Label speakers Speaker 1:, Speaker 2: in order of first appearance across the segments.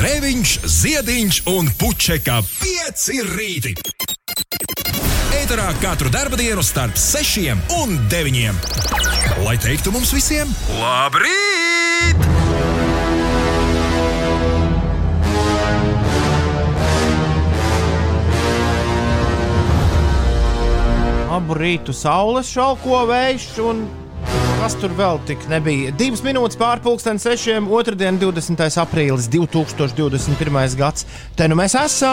Speaker 1: Grēviņš, Ziediņš un Puķeka 5 rīti. Eterā katru dienu starp 6 un 9. Lai teiktu mums visiem, labrīt!
Speaker 2: Abu rītu saules šalko vējš, un kas tur vēl tik nebija? Divas minūtes pārpusdienas sešiem, otrdien, 20. aprīlis 2021. gads. Te nu mēs esam!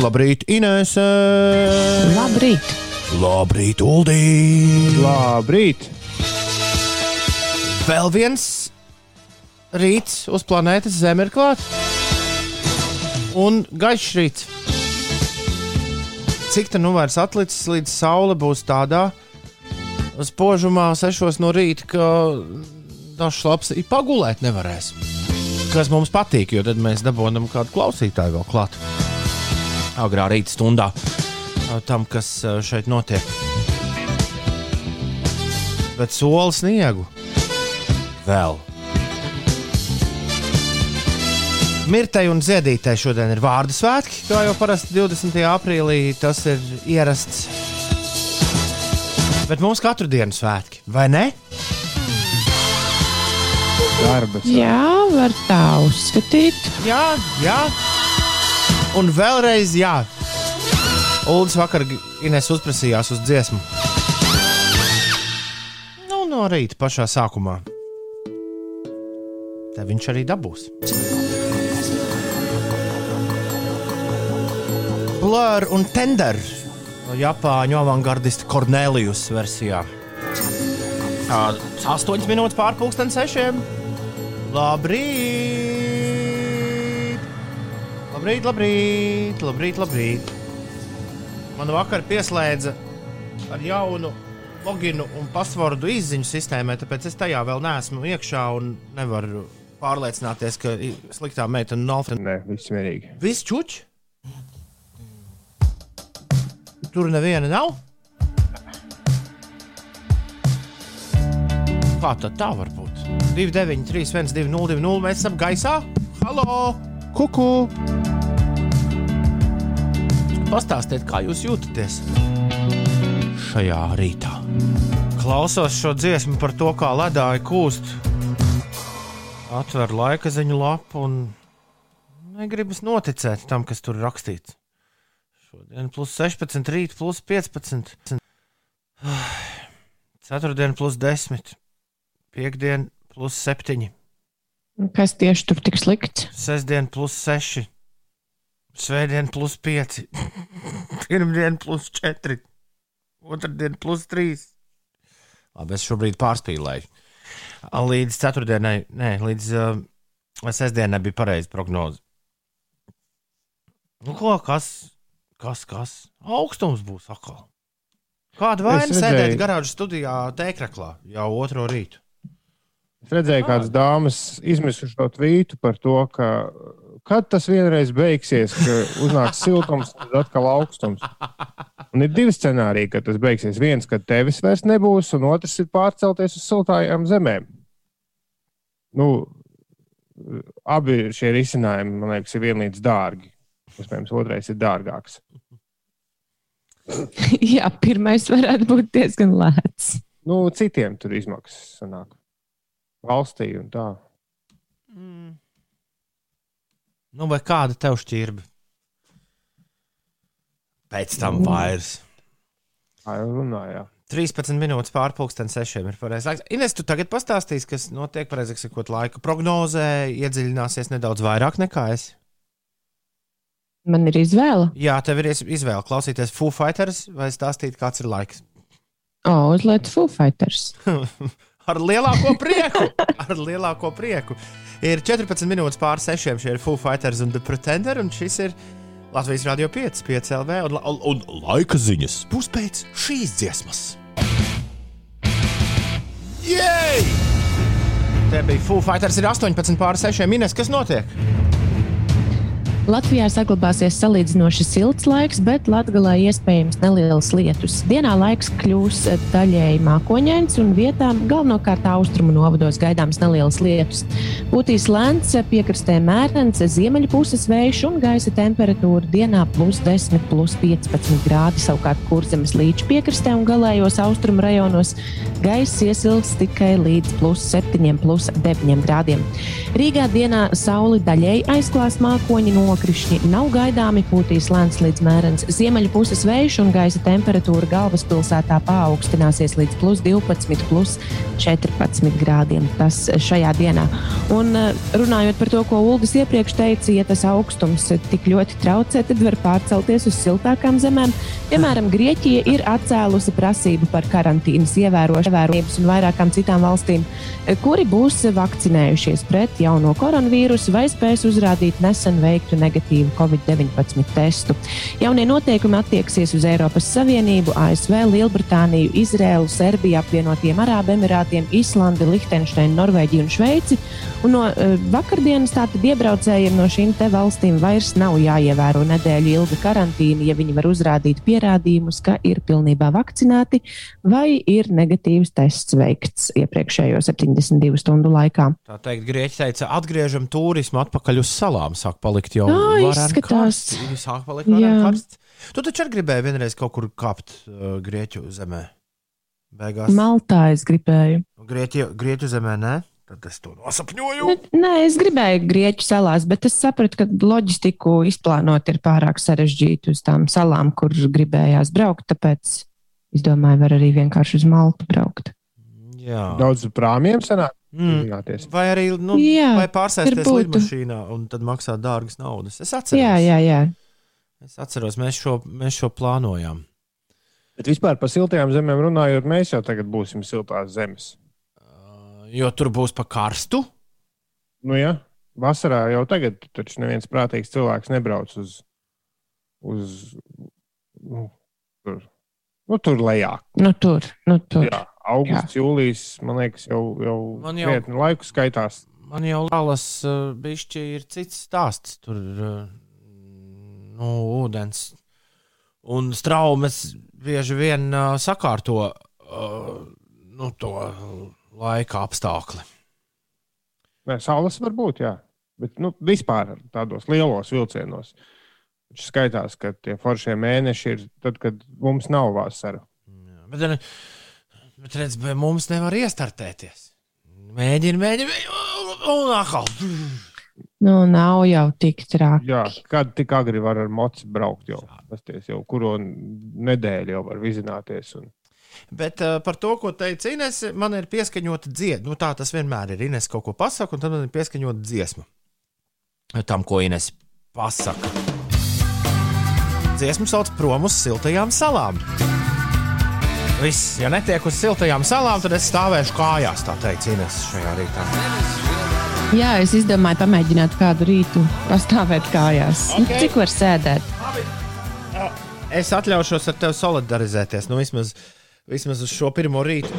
Speaker 2: Labrīt, Inês!
Speaker 3: Labrīt!
Speaker 2: Labrīt, Uldī!
Speaker 4: Labrīt!
Speaker 2: Vēl viens rīts uz planētas Zeme ir klāts. Un gaišs rīts. Cik tā nu vairs atlicis, līdz saule būs tādā spožumā, sešos no rīta, ka dažs labs ir pagulēt nevarēs. Kas mums patīk, jo tad mēs dabūjam kādu klausītāju vēl klāt. Agrā rīta stundā tam, kas šeit notiek. Bet soli sniegu vēl. Mirtai un Ziedītei šodien ir vārdu svētki, kā jau parasti 20. aprīlī tas ir ierasts. Bet mums katru dienu svētki, vai ne?
Speaker 4: Darba
Speaker 3: Jā, var tā uzskatīt.
Speaker 2: Jā, jā. Un vēlreiz jā. Uldis vakar Ines uzprasījās uz dziesmu. Nu, no rīta pašā sākumā. Te viņš arī dabūs. Blur un Tender Japāņu avangardista Kornelijus versijā. 8 minūtes pārpusdienas sešiem. Labrīt! Labrīt, labrīt, labrīt, labrīt. Man vakar pieslēdza ar jaunu loginu un pasvordu izziņu sistēmai, tāpēc es tajā vēl neesmu iekšā un nevaru pārliecināties, ka sliktā meitene Nolfina
Speaker 4: Nē, viss vienīgi.
Speaker 2: Viss čuč? Tur neviena nav. Kā tad tā var būt? 293, 1202, mēs esam gaisā. Halo! Kuku! Pastāstiet, kā jūs jūtaties šajā rītā. Klausos šo dziesmu par to, kā ledāji kūst. Atver laika ziņu lapu un negribas noticēt tam, kas tur rakstīts. Šodien plus 16, rīt plus 15, ceturtdien plus 10, piekdien plus 7,
Speaker 3: Kas tieši tur tik slikts?
Speaker 2: sestdien plus 6, svētdien plus 5, pirmdien plus 4, otrdien plus 3. Labi, es šobrīd pārspīlēju. Līdz ceturtdienai, nē, līdz uh, sestdienai bija pareiza prognoze. Nu, ko, kas, kas, kas? Augstums būs atkal. Kāda vaina sēdēt garāžas studijā, tēkraklā jau otro rītu?
Speaker 4: Es redzēju, kādas dāmas izmisuši to tvītu par to, ka kad tas vienreiz beigsies, ka uznāks siltums, tad atkal augstums. Un ir divi scenāriji, kad tas beigsies. Viens, kad tevis vairs nebūs, un otrs ir pārcelties uz siltājām zemēm. Nu, abi šie risinājumi, man liekas, ir vienlīdz dārgi. Iespējams, otrais ir dārgāks.
Speaker 3: Jā, pirmais varētu būt diezgan lēts.
Speaker 4: Nu, citiem tur izmaksas sanāk. Valstī un tā.
Speaker 2: Mm. Nu, vai kāda tev šķirba? Pēc tam vairs.
Speaker 4: Tā jau runājā.
Speaker 2: 13 minūtes pārpusdienas sešiem ir pareizais laiks. Ines, tu tagad pastāstīsi, kas notiek, pareizāk sakot, laika prognozē, iedziļināsies nedaudz vairāk nekā es.
Speaker 3: Man ir izvēle.
Speaker 2: Jā, tev ir izvēle klausīties Foo Fighters vai stāstīt, kāds ir laiks.
Speaker 3: O, uzliet Foo Fighters.
Speaker 2: Ar lielāko prieku! Ar lielāko prieku. Ir 14 minūtes pār 6. Šie ir Foo Fighters un The Pretender, un šis ir Latvijas Rādio 5, 5 LV. Un, un, un laika ziņas būs pēc šīs dziesmas. Jej! Te bija Foo Fighters, ir 18 pār 6 minūtes. Kas notiek?
Speaker 3: Latvijā saglabāsies salīdzinoši silts laiks, bet Latvijā iespējams nelielas lietus. Dienā laiks kļūs daļēji mākoņains un vietām galvenokārt austrumu novados gaidāms nelielas lietus. Būtīs lēns, piekrastē mērens, ziemeļu puses vējš un gaisa temperatūra dienā plus 10, plus 15 grādi. Savukārt kurzemes līča piekrastē un galējos austrumu rajonos gaiss iesils tikai līdz plus 7, plus 9 grādiem. Rīgā dienā sauli daļēji aizklās mākoņi no nokrišņi nav gaidāmi, pūtīs lēns līdz mērens ziemeļu puses vējš un gaisa temperatūra galvaspilsētā paaugstināsies līdz plus 12, plus 14 grādiem. Tas šajā dienā. Un eh, runājot par to, ko Ulris iepriekš teica, ja tas augstums tik ļoti traucē, tad var pārcelties uz siltākām zemēm. Piemēram, Grieķija ir atcēlusi prasību par karantīnas ievērošanas un vairākām citām valstīm, kuri būs vakcinējušies pret jauno koronavīrusu vai spēs uzrādīt nesen veiktu negatīvu Covid-19 testu. Jaunie noteikumi attieksies uz Eiropas Savienību, ASV, Lielbritāniju, Izrēlu, Serbiju, apvienotiem Arābu Emirātiem, Islandi, Lihtenšteinu, Norvēģiju un Šveici. Un no uh, vakardienas tātad iebraucējiem no šīm valstīm vairs nav jāievēro nedēļu ilga karantīna, ja viņi var uzrādīt pierādījumus, ka ir pilnībā vakcinēti vai ir negatīvs tests veikts iepriekšējo 72 stundu laikā.
Speaker 2: Tā teikt, Grieķi teica, atgriežam turismu atpakaļ uz salām, sāk palikt jau
Speaker 3: Jā, izskatās.
Speaker 2: Sāk palikt karsts. Tu taču arī gribēji vienreiz kaut kur kāpt uh, Grieķu zemē.
Speaker 3: Beigās. Maltā es gribēju.
Speaker 2: Grieķu, Grieķu zemē, nē? Tad es to nosapņoju.
Speaker 3: Ne, nē, es gribēju Grieķu salās, bet es sapratu, ka loģistiku izplānot ir pārāk sarežģīti uz tām salām, kur gribējās braukt. Tāpēc es domāju, var arī vienkārši uz Maltu braukt.
Speaker 2: Jā.
Speaker 4: Daudz prāmiem sanāk.
Speaker 2: Mm. Vai arī nu, jā, vai pārsēsties lidmašīnā un tad maksāt dārgas naudas. Es atceros,
Speaker 3: jā, jā, jā.
Speaker 2: Es atceros mēs, šo, mēs šo plānojām.
Speaker 4: Bet vispār par siltajām zemēm runājot, mēs jau tagad būsim siltās zemes.
Speaker 2: Uh, jo tur būs pa karstu.
Speaker 4: Nu, jā, vasarā jau tagad taču neviens prātīgs cilvēks nebrauc uz, uz nu, tur, nu, tur lejā.
Speaker 3: Nu, tur, nu, tur. Jā
Speaker 4: augusts, Jā. jūlijas, man liekas, jau, jau, jau krietni laiku skaitās.
Speaker 2: Man jau Lalas uh, bišķi ir cits stāsts. Tur uh, nu, ūdens un straumes bieži vien uh, sakārto uh, nu, to laika apstākli.
Speaker 4: Nē, saules var būt, jā. Bet nu, vispār tādos lielos vilcienos. Viņš skaitās, ka tie foršie mēneši ir tad, kad mums nav vasara.
Speaker 2: Jā, bet, Bet redz, mums nevar iestartēties. Mēģini, mēģini, un atkal.
Speaker 3: Nu, nav jau tik traki.
Speaker 4: Jā, kad tik agri var ar moci braukt, jau pasties, jau kuru nedēļu jau var vizināties. Un...
Speaker 2: Bet uh, par to, ko teica Ines, man ir pieskaņota dziesma. Nu, tā tas vienmēr ir. Ines kaut ko pasaka, un tad man ir pieskaņota dziesma. Tam, ko Ines pasaka. Dziesmu sauc prom uz siltajām salām. Viss, ja netiek uz siltajām salām, tad es stāvēšu kājās, tā teica Ines šajā rītā.
Speaker 3: Jā, es izdomāju, pamēģināt kādu rītu pastāvēt kājās. Okay. Cik var sēdēt?
Speaker 2: Es atļaušos ar tevi solidarizēties. Nu, vismaz, vismaz uz šo pirmo rītu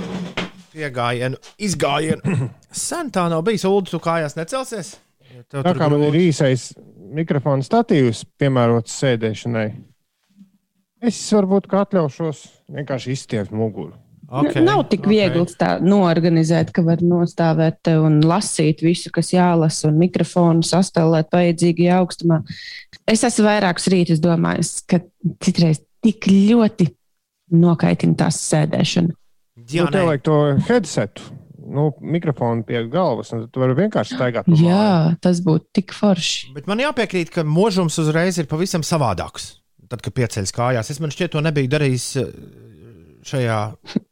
Speaker 2: piegājienu, izgājienu. Sen tā nav bijis. Ulu, tu kājās necelsies?
Speaker 4: Tā kā man ir īsais mikrofona statīvs piemērots sēdēšanai. Es varbūt atļaušos vienkārši izstiept muguru.
Speaker 3: Okay, Nav tik okay. viegli tā noorganizēt, ka var nostāvēt un lasīt visu, kas jālasa, un mikrofonu sastāvēt vajadzīgajā augstumā. Es esmu vairākus rītus domājis, ka citreiz tik ļoti nokaitina tās sēdēšana.
Speaker 4: Jā, nu, tev vajag to headsetu. Nu, mikrofonu pie galvas, un tu vari vienkārši staigāt.
Speaker 3: Jā, māju. tas būtu tik forši.
Speaker 2: Bet man jāpiekrīt, ka mūžums uzreiz ir pavisam savādāks tad, kad pieceļas kājās. Es man šķiet, to nebiju darījis eh, šajā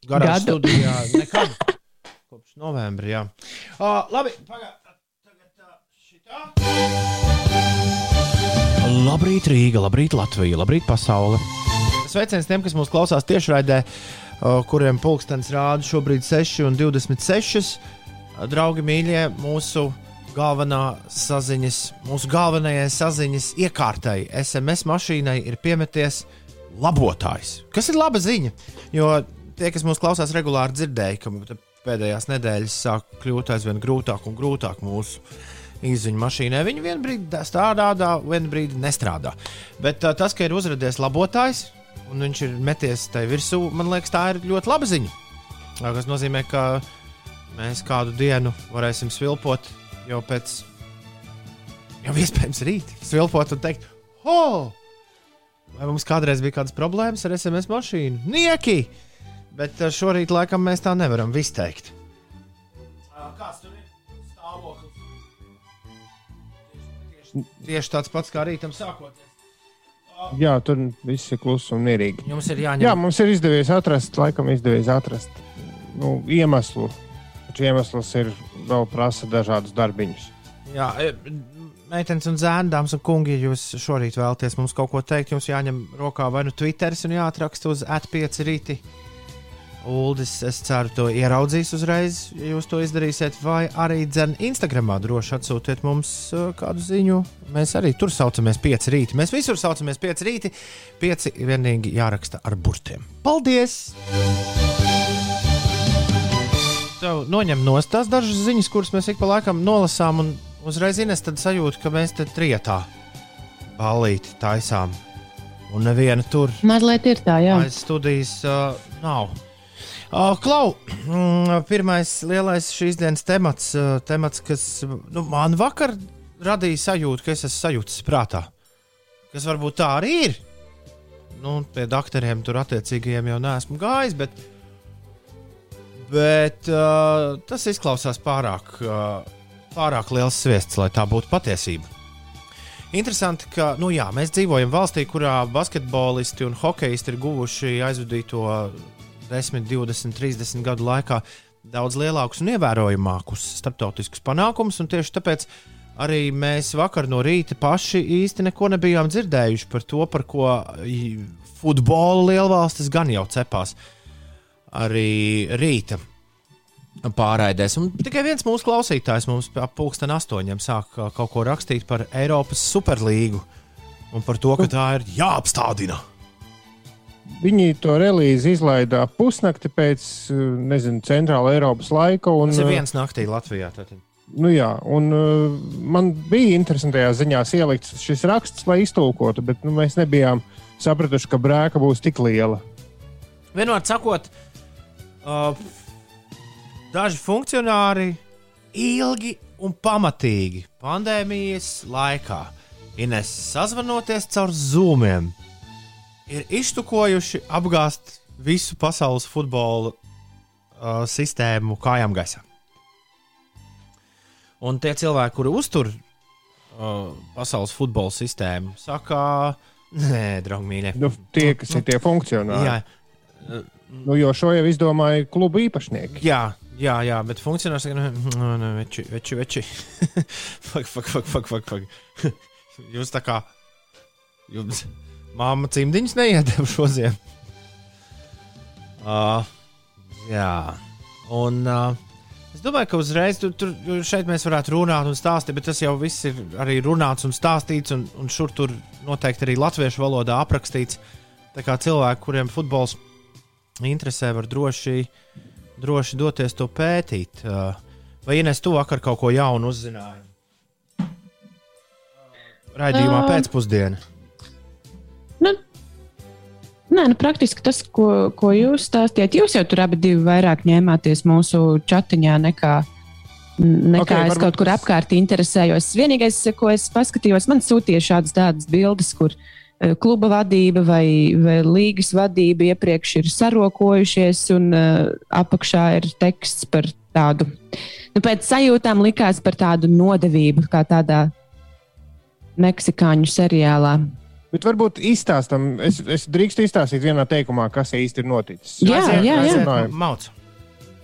Speaker 2: garā studijā nekad. Kopš novembra. Jā. Uh, labi, pagaidi. Labrīt, Rīga, labrīt, Latvija, labrīt, pasaule. Sveiciens tiem, kas mūs klausās tiešraidē, kuriem pulkstenis rāda šobrīd 6,26. Draugi, mīļie, mūsu galvenā saziņas, mūsu galvenajai saziņas iekārtai, SMS mašīnai ir piemeties labotājs. Kas ir laba ziņa? Jo tie, kas mūs klausās regulāri, dzirdēja, ka pēdējās nedēļas sāk kļūt aizvien grūtāk un grūtāk mūsu izziņu mašīnai. Viņi vienā brīdī strādā, vienā brīdī nestrādā. Bet tas, ka ir uzrādījies labotājs un viņš ir meties tajā virsū, man liekas, tā ir ļoti laba ziņa. Tas nozīmē, ka mēs kādu dienu varēsim svilpot jau pēc, jau iespējams rīt, svilpot un teikt, oh! Vai mums kādreiz bija kādas problēmas ar SMS mašīnu? Nieki! Bet uh, šorīt laikam mēs tā nevaram izteikt. Kāds tur ir stāvoklis? Tieši, tāds pats kā rītam sākoties.
Speaker 4: Jā, tur viss ir kluss un mierīgi.
Speaker 2: Jums ir jāņem.
Speaker 4: Jā, mums ir izdevies atrast, laikam, izdevies atrast nu, iemeslu. Taču iemesls ir vēl prasa dažādus darbiņus.
Speaker 2: Jā, e, meitenes un zēni, dāmas un kungi, ja jūs šorīt vēlaties mums kaut ko teikt, jums jāņem rokā vai nu Twitter un jāatraksta uz atpieci rīti. Uldis, es ceru, to ieraudzīs uzreiz, ja jūs to izdarīsiet, vai arī dzen Instagramā droši atsūtiet mums uh, kādu ziņu. Mēs arī tur saucamies pieci rīti. Mēs visur saucamies pieci rīti. Pieci vienīgi jāraksta ar burtiem. Paldies! Tev noņem nost tās dažas ziņas, kuras mēs ik pa laikam nolasām, un uzreiz ines tad sajūta, ka mēs te trietā balīti taisām. Un neviena tur
Speaker 3: Mazliet ir tā, jā.
Speaker 2: aiz studijas uh, nav. Klau, mm, pirmais lielais šīs dienas temats, temats kas nu, man vakar radīja sajūtu, ka es esmu sajūtis prātā. Kas varbūt tā arī ir. Nu, pie doktoriem tur attiecīgajiem jau neesmu gājis, bet, bet uh, tas izklausās pārāk, uh, pārāk liels sviests, lai tā būtu patiesība. Interesanti, ka nu jā, mēs dzīvojam valstī, kurā basketbolisti un hokeisti ir guvuši aizvadīto 10, 20, 30 gadu laikā daudz lielākus un ievērojamākus starptautiskus panākumus. Tieši tāpēc arī mēs vakar no rīta paši īsti neko nebijām dzirdējuši par to, par ko futbola lielvalstis gan jau cepās arī rīta pārraidēs. Un tikai viens mūsu klausītājs mums ap pulksten astoņiem sāk kaut ko rakstīt par Eiropas superlīgu un par to, ka tā ir jāapstādina.
Speaker 4: Viņi to relīzi izlaida pusnakti pēc, nezinu, centrāla Eiropas laika. Un,
Speaker 2: Tas ir viens naktī Latvijā. Tātad.
Speaker 4: Nu jā, un uh, man bija interesantajā ziņā ielikts šis raksts, lai iztulkotu, bet nu, mēs nebijām sapratuši, ka brēka būs tik liela.
Speaker 2: Vienmēr sakot, uh, daži funkcionāri ilgi un pamatīgi pandēmijas laikā Ines sazvanoties caur zūmiem ir iztukojuši apgāzt visu pasaules futbola uh, sistēmu kājām gaisā. Un tie cilvēki, kuri uztur uh, pasaules futbola sistēmu, saka, nē, draugi, mīļie.
Speaker 4: Nu, tie, kas ir tie funkcionāri.
Speaker 2: Jā,
Speaker 4: Nu, jo šo jau izdomāja klubu īpašnieki.
Speaker 2: jā, jā, jā bet funkcionārs saka, nu, nu, veči, veči, veči. fak, fak, fak, fak, fak, fak. Jūs tā kā. Jums māma cimdiņus neiedeva šo ziemu. Uh, jā, un uh, es domāju, ka uzreiz tur, tur šeit mēs varētu runāt un stāstīt, bet tas jau viss ir arī runāts un stāstīts, un, un šur tur noteikti arī latviešu valodā aprakstīts. Tā kā cilvēki, kuriem futbols interesē, var droši, droši doties to pētīt. Uh, vai Ines, tu vakar kaut ko jaunu uzzināji? Raidījumā
Speaker 3: Ā.
Speaker 2: pēcpusdienā.
Speaker 3: Nē, nu, praktiski tas, ko, ko jūs stāstījāt, jūs jau tur abi divi vairāk ņēmāties mūsu chatiņā nekā. Nekā
Speaker 4: Ok,
Speaker 3: okay, es
Speaker 4: varbūt-
Speaker 3: kaut kur apkārt interesējos. Vienīgais, ko es paskatījos, man sūtīja šādas tādas bildes, kur eh, kluba vadība vai, vai līgas vadība iepriekš ir sarokojušies, un uh, apakšā ir teksts par tādu, nu, pēc sajūtām likās par tādu nodevību, kā tādā meksikāņu seriālā.
Speaker 4: Bet varbūt izstāstam, es, es drīkstu izstāstīt vienā teikumā, kas īsti ir noticis.
Speaker 3: Jā, jā, jā.
Speaker 4: Runājam.
Speaker 2: Mauc.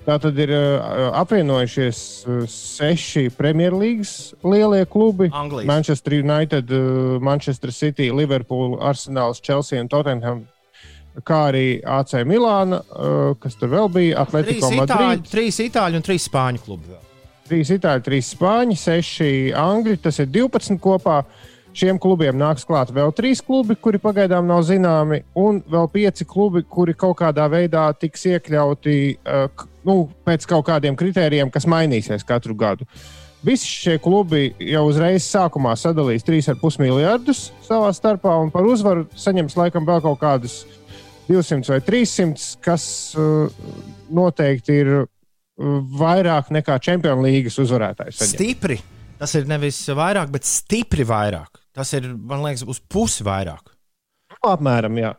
Speaker 4: Tā tad ir uh, apvienojušies uh, seši Premjerlīgas lielie klubi.
Speaker 2: Anglijas.
Speaker 4: Manchester United, uh, Manchester City, Liverpool, Arsenāls, Chelsea un Tottenham. Kā arī AC Milāna, uh, kas tur vēl bija,
Speaker 2: Trīs
Speaker 4: Atletico
Speaker 2: itāļu,
Speaker 4: Madrid.
Speaker 2: trīs itāļu un trīs spāņu klubi. vēl.
Speaker 4: Trīs itāļi, trīs spāņi, seši angļi. Tas ir 12 kopā. Šiem klubiem nāks klāt vēl trīs klubi, kuri pagaidām nav zināmi, un vēl pieci klubi, kuri kaut kādā veidā tiks iekļauti uh, nu, pēc kaut kādiem kritērijiem, kas mainīsies katru gadu. Visi šie klubi jau uzreiz sākumā sadalīs 3,5 miljardus savā starpā, un par uzvaru saņems laikam vēl kaut kādus 200 vai 300, kas uh, noteikti ir uh, vairāk nekā Champions League uzvarētājs.
Speaker 2: Stipri. Tas ir nevis vairāk, bet stipri vairāk. Tas ir, man liekas, uz pusi vairāk.
Speaker 4: Apmēram, jā.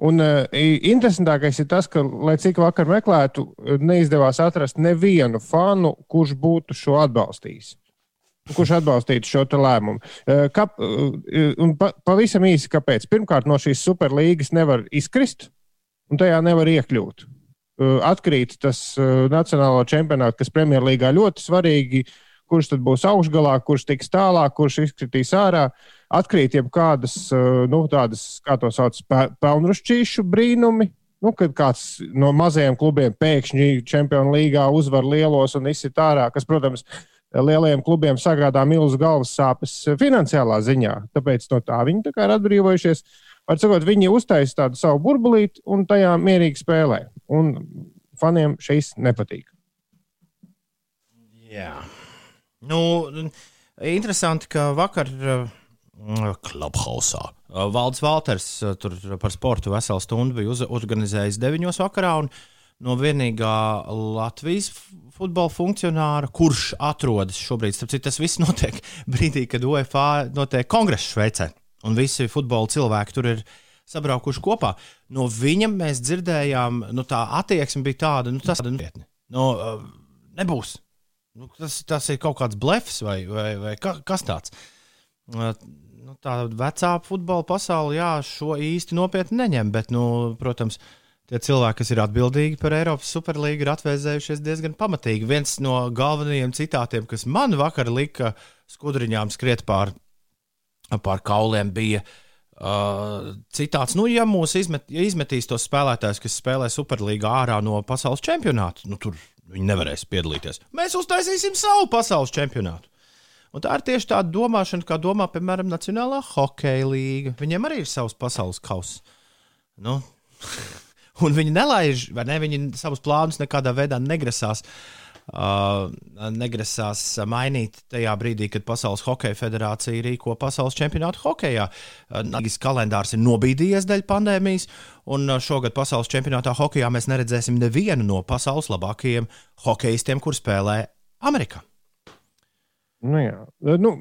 Speaker 4: Un uh, interesantākais ir tas, ka, lai cik vakar meklētu, neizdevās atrast nevienu fanu, kurš būtu šo atbalstījis. Kurš atbalstītu šo lēmumu? Uh, kap, uh, pa, pavisam īsi, kāpēc? Pirmkārt, no šīs superlīgas nevar izkrist, un tajā nevar iekļūt. Uh, atkrīt tas uh, nacionālo čempionātu, kas Premjerlīgā ļoti svarīgi, kurš tad būs augšgalā, kurš tiks tālāk, kurš izkritīs ārā. Atkrīt jau kādas, eh, nu, tādas, kā to sauc, pelnušķīšu brīnumi. Nu, kad kāds no mazajiem klubiem pēkšņi Champions League uzvar lielos un izsit ārā, kas, protams, lielajiem klubiem sagādā milzu galvas sāpes finansiālā ziņā. Tāpēc no tā viņi tā ir atbrīvojušies. Var sakot, viņi uztaisīja tādu savu burbulīti un tajā mierīgi spēlē. Un faniem šis nepatīk.
Speaker 2: Jā. Nu, interesanti, ka vakar Clubhouse. Valds Valters tur par sportu veselu stundu bija uz, organizējis 9. vakarā. No vienīgā Latvijas futbola funkcionāra, kurš atrodas šobrīd, starp citu, tas viss notiek brīdī, kad UEFA notiek kongress Šveicē, un visi futbola cilvēki tur ir sabraukuši kopā. No viņa mēs dzirdējām, nu, tā attieksme bija tāda, nu, tas ir nopietni. Nu, nebūs. Nu, tas, tas ir kaut kāds blefs vai, vai, vai kas tāds nu, tā vecā futbola pasaule jā, šo īsti nopietni neņem. Bet, nu, protams, tie cilvēki, kas ir atbildīgi par Eiropas superlīgu, ir atvēzējušies diezgan pamatīgi. Viens no galvenajiem citātiem, kas man vakar lika skudriņām skriet pār, pār kauliem, bija. Uh, citāts, nu, ja mūs izmet, ja izmetīs tos spēlētājus, kas spēlē Superlīgā ārā no pasaules čempionāta, nu, tur viņi nevarēs piedalīties. Mēs uztaisīsim savu pasaules čempionātu. Un tā ir tieši tāda domāšana, kā domā, piemēram, Nacionālā hokeja līnija. Viņiem arī ir savs pasaules kauss. Nu, un viņi nelaiž, vai ne? Viņi savus plānus nekādā veidā negrasās. Uh, negrasās mainīt tajā brīdī, kad Pasaules Hokeja federācija rīko pasaules čempionātu hokeja. Uh, kalendārs ir nobīdījies dēļ pandēmijas, un uh, šogad pasaules čempionātā hokeja mēs neredzēsim nevienu no pasaules labākajiem hokeistiem, kur spēlē Amerikā.
Speaker 4: Nu, jā. nu,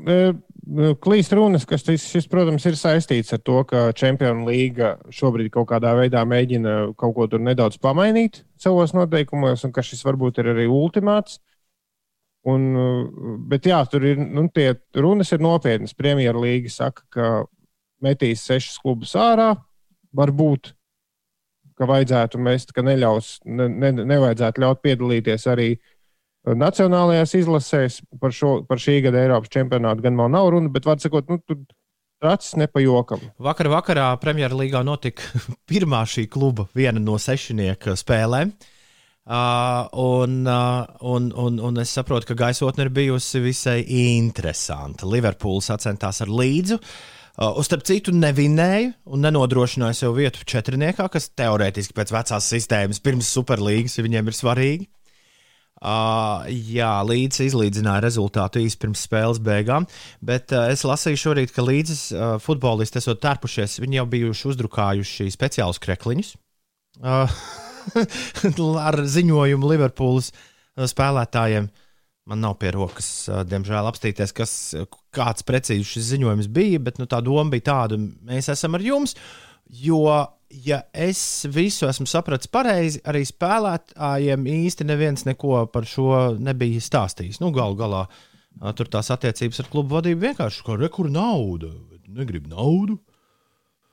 Speaker 4: e, klīst runas, ka šis, šis, protams, ir saistīts ar to, ka Champions League šobrīd kaut kādā veidā mēģina kaut ko tur nedaudz pamainīt savos noteikumos, un ka šis varbūt ir arī ultimāts. Un, bet jā, tur ir nu, tie runas ir nopietnas. Premjerlīga saka, ka metīs sešus klubus ārā. Varbūt, ka vajadzētu mest, ka neļaus, ne, ne, nevajadzētu ļaut piedalīties arī uh, nacionālajās izlasēs par, šo, par šī gada Eiropas čempionātu gan vēl nav runa, bet, var sakot, nu, tur Racis nepajokam.
Speaker 2: Vakar vakarā Premjerlīgā notika pirmā šī kluba, viena no sešnieka spēlēm. Uh, un, uh, un, un, un es saprotu, ka gaisotne ir bijusi visai interesanta. Liverpools sacentās ar līdzi. Uh, starp citu, nevinēja un nenodrošināja sev vietu četrniekā, kas teorētiski pēc vecās sistēmas pirms superlīgas viņiem ir svarīgi. Uh, jā, līdzi izlīdzināja rezultātu īsi pirms spēles beigām, bet uh, es lasīju šorīt, ka līdzes uh, futbolisti esot tērpušies, viņi jau bijuši uzdrukājuši speciālus krekliņus uh, ar ziņojumu Liverpools spēlētājiem. Man nav pie rokas, uh, diemžēl, apstīties, kas, kāds precīzi šis ziņojums bija, bet nu, tā doma bija tāda, mēs esam ar jums, jo ja es visu esmu sapratis pareizi, arī spēlētājiem īsti neviens neko par šo nebija stāstījis. Nu, Galu galā tur tās attiecības ar klubu vadību vienkārši kā rekur nauda. Negribu naudu.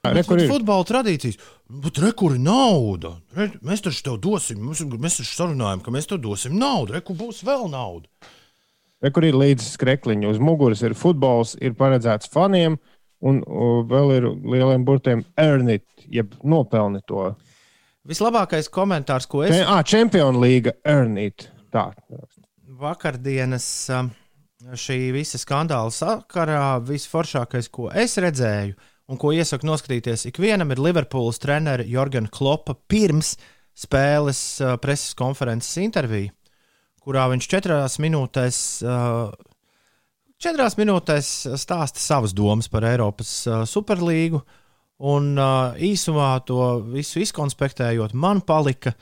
Speaker 2: Rekur ir futbola tradīcijas, bet rekur ir nauda. Re, mēs taču tev dosim, mēs, mēs taču sarunājam, ka mēs tev dosim naudu. Rekur būs vēl nauda.
Speaker 4: Rekur ir līdzi skrekliņi. Uz muguras ir futbols, ir paredzēts faniem. Uh, un vēl ir lieliem burtiem earn it, jeb nopelni to.
Speaker 2: Vislabākais komentārs, ko es.
Speaker 4: Ah, Champions League earn it. Tā.
Speaker 2: Vakardienas šī visa skandāla sakarā visforšākais, ko es redzēju, un ko iesaku noskatīties ikvienam, ir Liverpools treneris Jorgen Klopa pirms spēles preses konferences intervija, kurā viņš četrās minūtēs uh, četrās minūtēs stāsta savas domas par Eiropas superlīgu. Un īsumā to visu izkonspektējot, man palika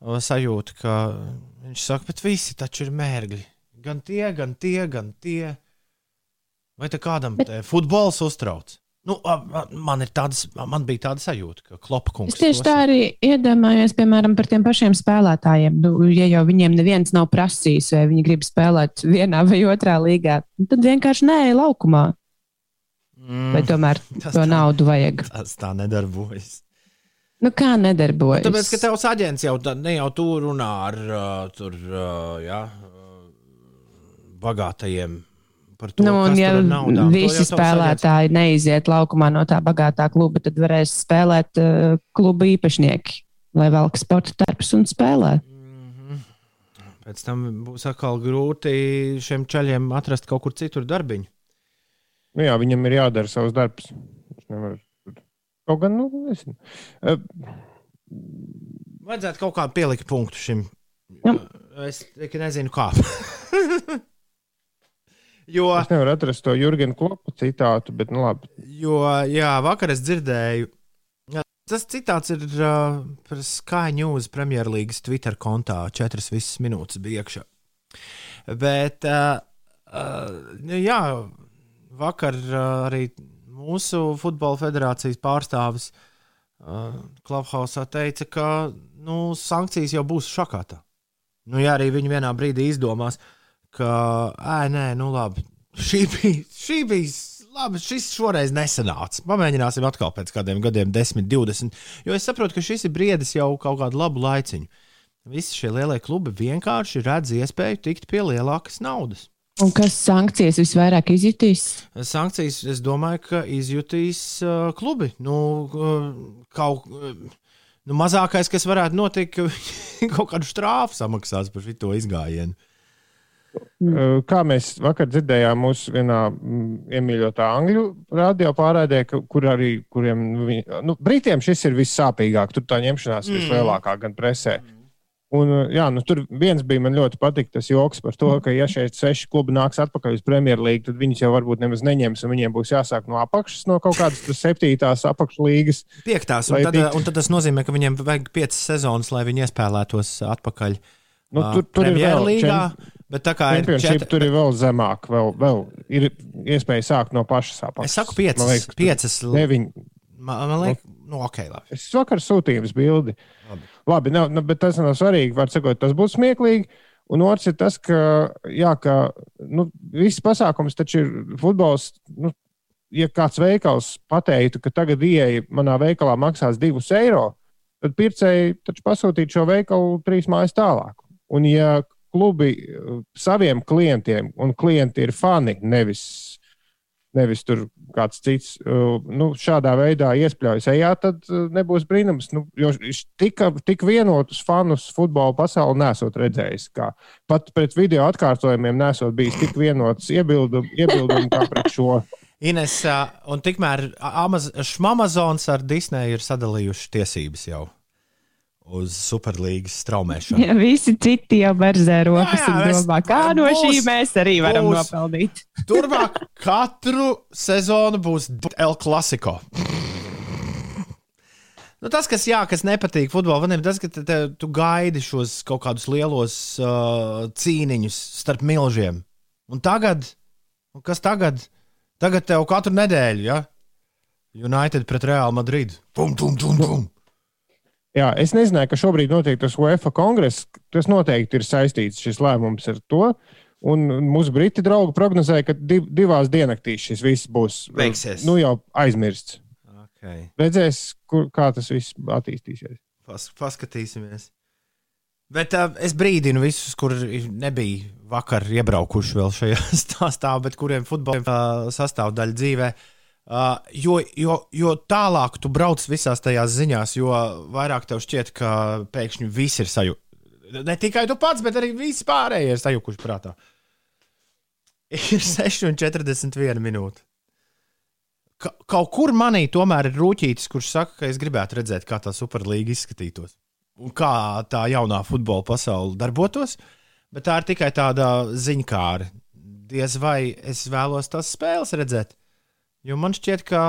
Speaker 2: sajūta, ka viņš saka, bet visi taču ir mērgļi. Gan tie, gan tie, gan tie. Vai te kādam bet... futbols uztrauc? Nu, man, tādas, man bija tāda sajūta, ka Klopa kungs.
Speaker 3: Es tieši tā arī iedomājos, piemēram, par tiem pašiem spēlētājiem. Nu, ja jau viņiem neviens nav prasījis, vai viņi grib spēlēt vienā vai otrā līgā, tad vienkārši nē, laukumā. Mm, vai tomēr to tā, naudu vajag?
Speaker 2: Tas tā nedarbojas.
Speaker 3: Nu, kā nedarbojas?
Speaker 2: Nu, tāpēc, ka tavs aģents jau ne jau tur runā ar uh, tur, uh, jā, bagātajiem par to,
Speaker 3: nu, un, ja visi spēlētāji neiziet laukumā no tā bagātā kluba, tad varēs spēlēt uh, kluba īpašnieki, lai velk sporta darbs un spēlē. Mm -hmm.
Speaker 2: Pēc tam būs atkal grūti šiem čaļiem atrast kaut kur citur darbiņu.
Speaker 4: Nu jā, viņam ir jādara savs darbs. Viņš nevar. Kaut gan, nu, nezinu. Uh,
Speaker 2: Vajadzētu kaut kā pielikt punktu šim. Jā. Es tikai nezinu, kā.
Speaker 4: Jo, es nevaru atrast to Jurgena Klopa citātu, bet nu labi.
Speaker 2: Jo, jā, vakar es dzirdēju, jā, tas citāts ir uh, par Sky News Premjerlīgas Twitter kontā. Četras visas minūtes bija iekšā. Bet, uh, uh, jā, vakar uh, arī mūsu futbola federācijas pārstāvis uh, Clubhouse teica, ka nu, sankcijas jau būs šakātā. Nu, ja arī viņi vienā brīdī izdomās, uh, ka, ē, nē, nu labi, šī bija, šī bija labi, šis šoreiz nesanāca. Pamēģināsim atkal pēc kādiem gadiem, 10, 20. Jo es saprotu, ka šis ir briedis jau kaut kādu labu laiciņu. Visi šie lielie klubi vienkārši redz iespēju tikt pie lielākas naudas.
Speaker 3: Un kas sankcijas visvairāk izjutīs?
Speaker 2: Sankcijas, es domāju, ka izjutīs uh, klubi. Nu, uh, kaut, uh, nu, mazākais, kas varētu notikt, ka kaut kādu strāfu samaksās par šo izgājienu.
Speaker 4: Mm. Kā mēs vakar dzirdējām, mūsu vienā mm, iemīļotā angļu radio pārādē, kur arī kuriem, nu, nu, Britiem šis ir vissāpīgāk, tur tā ņemšanās mm. vislielākā gan presē. Mm. Un, jā, nu, tur viens bija man ļoti patīk, tas joks par to, ka, ja šeit seši klubi nāks atpakaļ uz Premjerlīgu, tad viņus jau varbūt nemaz neņems, un viņiem būs jāsāk no apakšas, no kaut kādas septītās apakšlīgas.
Speaker 2: Piektās, un tad, tikt... un tad tas nozīmē, ka viņiem vajag piecas sezonas, lai viņi iespēlētos atpakaļ. Nu, tur, tur ir vēl līgā. Bet tā kā ir
Speaker 4: četri... tur ir vēl zemāk, vēl, vēl ir iespēja sākt no pašas apakšas.
Speaker 2: Es saku, piecas, man liekas, piecas
Speaker 4: deviņ...
Speaker 2: man, man liekas, nu, ok, labi.
Speaker 4: Es vakar sūtīju jums bildi. Labi, labi nav, nu, bet tas nav svarīgi. Var sakot, tas būs smieklīgi. Un otrs ir tas, ka, jā, ka nu, viss pasākums taču ir futbols. Nu, ja kāds veikals pateiktu, ka tagad ieeja manā veikalā maksās divus eiro, tad pircēji taču pasūtītu šo veikalu trīs mājas tālāk. Un, ja klubi uh, saviem klientiem, un klienti ir fani, nevis, nevis tur kāds cits. Uh, nu, šādā veidā iespļaujas ejā, tad uh, nebūs brīnums. Nu, jo tik, tik vienotus fanus futbola pasauli nesot redzējis. Kā pat pret video atkārtojumiem nesot bijis tik vienots iebildumi, iebildumi kā pret šo.
Speaker 2: Ines, un tikmēr Amazons ar Disneju ir sadalījuši tiesības jau uz superlīgas straumēšanu.
Speaker 3: Ja visi citi jau berzē rokas jā, jā, un domā, kā no šī mēs arī varam būs, nopelnīt.
Speaker 2: Turpmāk katru sezonu būs El Clasico. Nu, tas, kas, jā, kas nepatīk futbolam, tas, ka te, te, tu gaidi šos kaut kādus lielos uh, cīniņus starp milžiem. Un tagad, un kas tagad? Tagad tev katru nedēļu, ja? United pret Real Madrid. Pum, pum, pum, pum.
Speaker 4: Jā, es nezināju, ka šobrīd notiek tas UEFA kongress. Tas noteikti ir saistīts šis lēmums ar to. Un mūsu briti draugi prognozēja, ka div, divās diennaktīs šis viss būs
Speaker 2: Beigsies.
Speaker 4: nu, jau aizmirsts.
Speaker 2: Okay.
Speaker 4: Redzēs, kur, kā tas viss attīstīsies.
Speaker 2: Pas, paskatīsimies. Bet uh, es brīdinu visus, kuri nebija vakar iebraukuši vēl šajā stāstā, bet kuriem futbola uh, sastāvdaļa dzīvēm Uh, jo, jo, jo tālāk tu brauc visās tajās ziņās, jo vairāk tev šķiet, ka pēkšņi viss ir sajūta. Ne tikai tu pats, bet arī visi pārējie ir sajukuši prātā. Ir 6,41 minūte. Ka, kaut kur manī tomēr ir rūtītis, kurš saka, ka es gribētu redzēt, kā tā superlīga izskatītos un kā tā jaunā futbola pasaule darbotos. Bet tā ir tikai tāda ziņkāra diez vai es vēlos tās spēles redzēt. Jo man šķiet, ka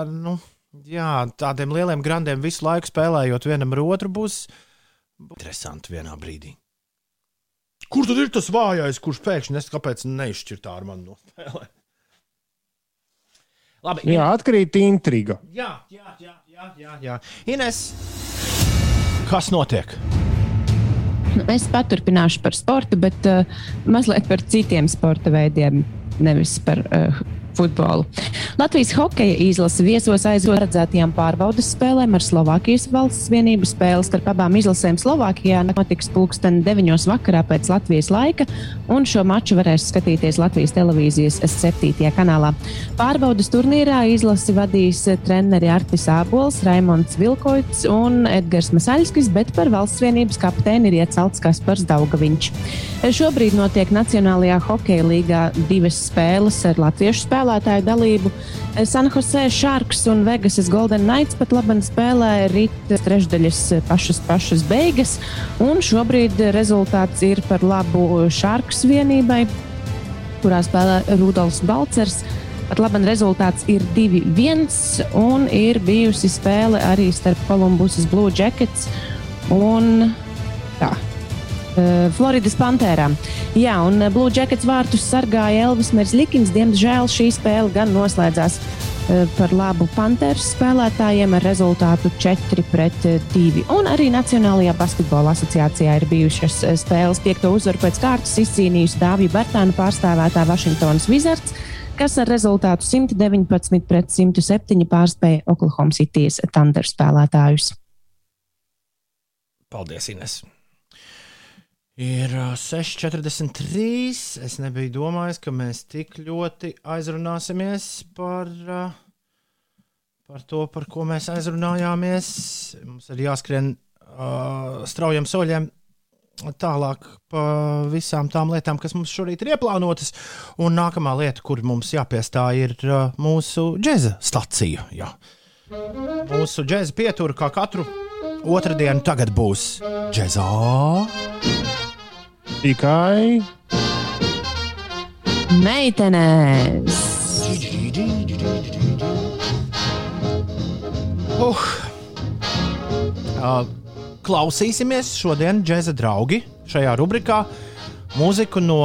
Speaker 2: ar nu, jā, tādiem lieliem grandiem visu laiku spēlējot vienam ar otru būs interesanti vienā brīdī. Kur tad ir tas vājais, kurš pēkšņi nes, kāpēc neizšķirt ar mani no spēlē? Labi,
Speaker 4: Jā, atkrīt intriga.
Speaker 2: jā, jā, jā, jā, jā, jā. Ines, kas notiek?
Speaker 3: Nu, Es paturpināšu par sportu, bet uh, mazliet par citiem sporta veidiem, nevis par uh, futbolu. Latvijas hokeja izlase viesos aizgāja paredzētajām pārbaudas spēlēm ar Slovākijas valsts vienību. Spēles starp abām izlasēm Slovākijā notiks pulksten 9. vakarā pēc Latvijas laika, un šo maču varēs skatīties Latvijas televīzijas 7. kanālā. Pārbaudas turnīrā izlasi vadīs treneri Artis Ābols, Raimonds Vilkoits un Edgars Masaļskis, bet par valsts vienības kapteini ir iecelts Kaspars Daugaviņš. Šobrīd notiek Nacionālajā hokeja līgā divas spēles ar latviešu spēlētāju dalību. San Jose Sharks un Vegasas Golden Knights pat labi spēlē rīt trešdaļas pašas, pašas beigas, un šobrīd rezultāts ir par labu Sharks vienībai, kurā spēlē Rudolfs Balcers. Pat labi rezultāts ir 2-1, un ir bijusi spēle arī starp Kolumbusas Blue Jackets un tā, Floridas Pantērām. Jā, un uh, Blue Jackets vārtus sargāja Elvis Merslikins. Diemžēl šī spēle gan noslēdzās uh, par labu Pantēras spēlētājiem ar rezultātu 4 pret 2. Un arī Nacionālajā basketbola asociācijā ir bijušas spēles. Piekto uzvaru pēc kārtas izcīnījusi Dāvija Bartāna pārstāvētā Vašingtonas Wizards, kas ar rezultātu 119 pret 107 pārspēja Oklahoma City's Thunder spēlētājus.
Speaker 2: Paldies, Ines! Ir ā, 6,43. Es nebiju domājis, ka mēs tik ļoti aizrunāsimies par, par to, par ko mēs aizrunājāmies. Mums ir jāskrien uh, straujiem soļiem tālāk pa visām tām lietām, kas mums šorīt ir ieplānotas. Un nākamā lieta, kur mums jāpiestāj, ir uh, mūsu džēza stacija. Jā. Mūsu džēza pietura kā katru otrdienu tagad būs džēzā.
Speaker 4: Tikai
Speaker 3: Meitenes!
Speaker 2: Uh. Uh, klausīsimies šodien džēza draugi šajā rubrikā. Mūziku no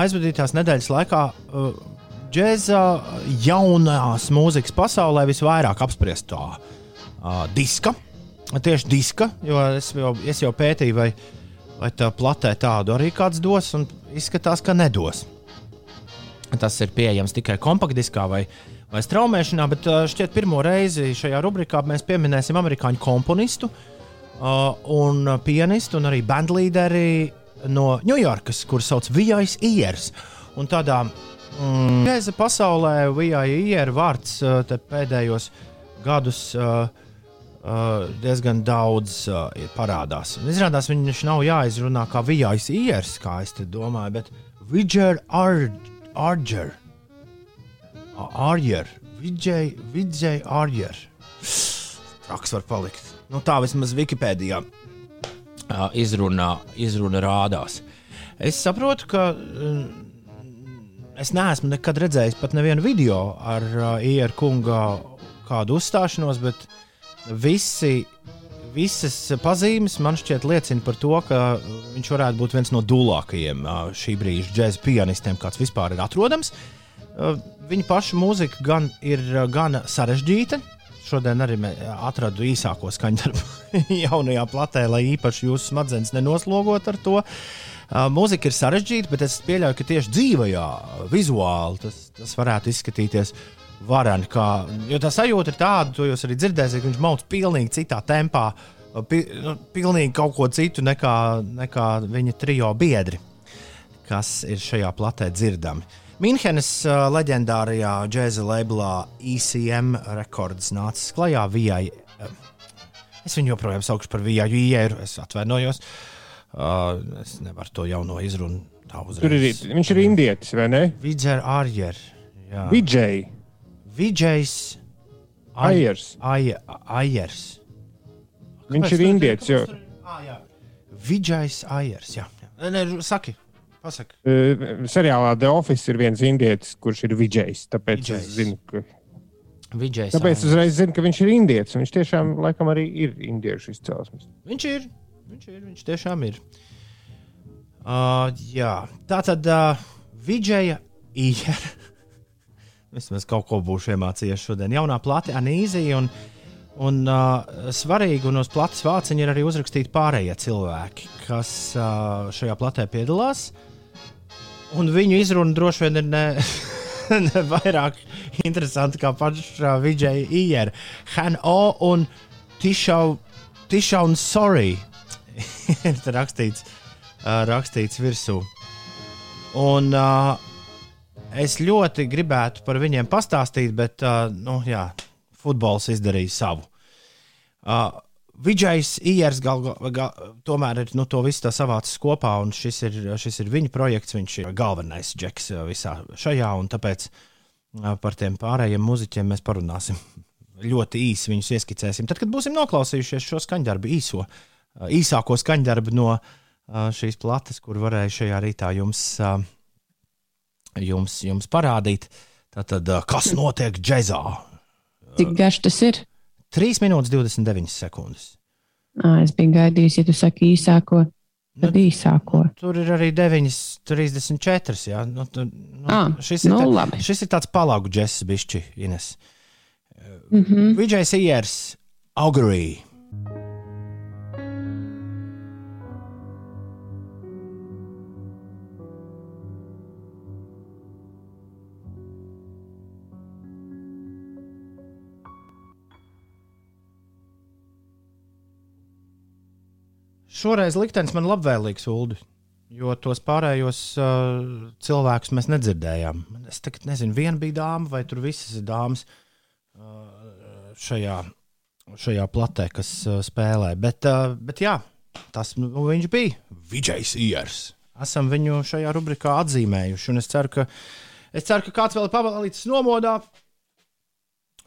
Speaker 2: aizvadītās nedēļas laikā uh, džēza jaunās mūzikas pasaulē visvairāk apspriestā uh, diska. Tieši diska, jo es jau, es jau pētīju, vai, vai tā platē tādu arī kāds dos, un izskatās, ka nedos. Tas ir pieejams tikai kompaktdiskā vai, vai straumēšanā, bet šķiet, pirmo reizi šajā rubrikā mēs pieminēsim amerikāņu komponistu uh, un pianistu un arī bandlīderi no Ņujorkas, kurus sauc Vijais Iers. Un tādā mm, pasaulē Vijai Iera vārds pēdējos gadus. Uh, Uh, diezgan daudz uh, parādās. Un Izrādās, viņš nav jāizrunā kā Vijais Iers, kā es domāju, bet Vidžer Arger. Arger. Vidžai Arger. Traks var palikt. Nu, tā vismaz Wikipēdijā uh, izrunā, izruna rādās. Es saprotu, ka mm, es neesmu nekad redzējis pat nevienu video ar uh, Ieru kunga kādu uzstāšanos, bet visi, visas pazīmes man šķiet liecina par to, ka viņš varētu būt viens no dūlākajiem šī brīža džēza pianistiem, kāds vispār ir atrodams. Viņa paša mūzika gan ir gana sarežģīta. Šodien arī atradu īsāko skaņdarbu jaunajā platē, lai īpaši jūsu smadzenes nenoslogot ar to. Uh, mūzika ir sarežģīta, bet es pieļauju, ka tieši dzīvajā, vizuāli tas, tas varētu izskatīties varani. Kā, jo tā sajūta ir tāda, to jūs arī dzirdēsiet, ka viņš mauc pilnīgi citā tempā, pi, nu, pilnīgi kaut ko citu nekā, nekā viņa trijo biedri, kas ir šajā platē dzirdami. Minhenes uh, leģendārajā džēza labelā ECM rekords nācis klajā. Uh, es viņu joprojām saukšu par Vijaju Ieru, es atvainojos. Uh, es nevaru to jauno izrunu tā uzreiz.
Speaker 4: tur ir. Viņš ir indietis, vai ne?
Speaker 2: Vidzer Arjer. Jā.
Speaker 4: Vidžai,
Speaker 2: Vidžejs
Speaker 4: Aiers.
Speaker 2: Aie- Aiers.
Speaker 4: Viņš ir indietis. Jo...
Speaker 2: Ah, jā. Vidžais Aiers. Jā. ne, saki. Pasaka.
Speaker 4: Uh, seriālā The Office ir viens indietis, kurš ir Vidžejs. Tāpēc
Speaker 2: Vidžejs.
Speaker 4: es zinu, ka,
Speaker 2: Vidžejs.
Speaker 4: tāpēc uzreiz zinu, ka viņš ir indietis. Viņš tiešām laikam arī ir indiešu izcelsmes.
Speaker 2: Viņš ir. Viņš ir. Viņš tiešām ir. Uh, jā, tā tad uh, Vidžeja ir. Vismaz kaut ko būšu iemācījies šodien. Jaunā plate Anīzija un, un uh, svarīgi, un uz plates vāciņa ir arī uzrakstīti pārējie cilvēki, kas uh, šajā platē piedalās. Un viņu izruna droši vien ir ne, ne vairāk interesanti kā paša Vidžeja Iera. Han O un Tišau, tišau un Sorry ir rakstīts, uh, rakstīts virsū. Un uh, es ļoti gribētu par viņiem pastāstīt, bet uh, nu, jā, futbols izdarīja savu. Uh, Vidžais Ieris gal, gal, tomēr ir nu, to visu savācis kopā, un šis ir, šis ir viņa projekts. Viņš ir galvenais džeks visā šajā, un tāpēc par tiem pārējiem muzeķiem mēs parunāsim. Ļoti īsi viņus ieskicēsim. Tad, kad būsim noklausījušies šo skaņdarbu, īso, īsāko skaņdarbu no šīs plates, kur varēju šajā rītā jums, uh, jums, jums parādīt, tad, uh, kas notiek džēzā?
Speaker 3: Cik garš tas ir?
Speaker 2: 3 minūtes 29 sekundes.
Speaker 3: À, es biju gaidījis, ja tu saki īsāko, tad īsāko.
Speaker 2: Tur ir arī 9,34. Jā, nu, tu, nu,
Speaker 3: Ā,
Speaker 2: šis, ir
Speaker 3: nu,
Speaker 2: tā,
Speaker 3: labi.
Speaker 2: šis ir tāds palāgu džeks, bišķi, Ines.
Speaker 3: Mm -hmm.
Speaker 2: Vidžais Iers, Augury. Šoreiz liktenis man labvēlīgs, Ulu, jo tos pārējos uh, cilvēkus mēs nedzirdējām. Es tagad nezinu, viena bija dāma, vai tur visas ir dāmas uh, šajā, šajā platē, kas uh, spēlē. Bet, uh, bet jā, tas nu, viņš bija Vidžejs Iers. Esam viņu šajā rubrikā atzīmējuši, un es ceru, ka, es ceru, ka kāds vēl ir pavadījis nomodā,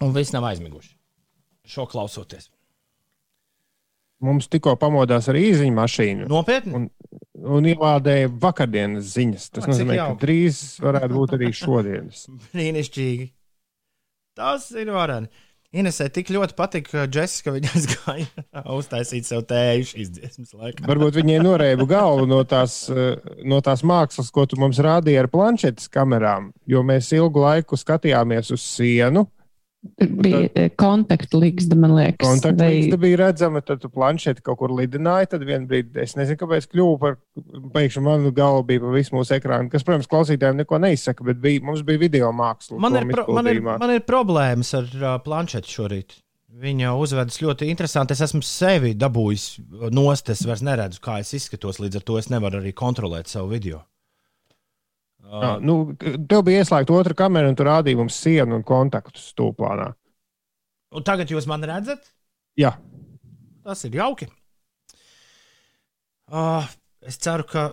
Speaker 2: un viss nav aizmiguši. Šo klausoties.
Speaker 4: Mums tikko pamodās arī īziņa mašīna.
Speaker 2: Nopietni!
Speaker 4: Un, un ielādēja vakardienas ziņas. Tas
Speaker 2: O, cik
Speaker 4: nozīmē, ka
Speaker 2: jauki.
Speaker 4: drīz varētu būt arī šodienas.
Speaker 2: Brīnišķīgi. Tas ir varani. Inesē tik ļoti patika Džesis, ka viņa aizgāja uztaisīt sev tēju šīs dziesmas laikā.
Speaker 4: Varbūt viņai norēba galvu no tās, eh, no tās mākslas, ko tu mums rādīji ar planšetes kamerām. Jo mēs ilgu laiku skatījāmies uz sienu.
Speaker 3: Tur bija eh, kontaktu līgsta, man liekas.
Speaker 4: Kontaktlīdze bija redzama, tad tu planšeti kaut kur lidināji. Tad vienā brīdī es nezinu, kāpēc kļuvu par. Pēkšņi man galva bija pa visu mūsu ekrānu, kas, protams, klausītājiem neko neizsaka, bet bija, mums bija video māksla.
Speaker 2: Man ir, pro, man, ir, man ir problēmas ar uh, planšeti šorīt. Viņa uzvedas ļoti interesanti. Es esmu sevi dabūjis nost, es vairs neredzu, kā es izskatos. Līdz ar to es nevaru arī kontrolēt savu video.
Speaker 4: Jā, nu, tev bija ieslēgta otra kamera, un tur rādīja mums sienu un kontaktus stūplānā.
Speaker 2: Un tagad jūs mani redzat?
Speaker 4: Jā,
Speaker 2: Tas ir jauki. Uh, es ceru, ka.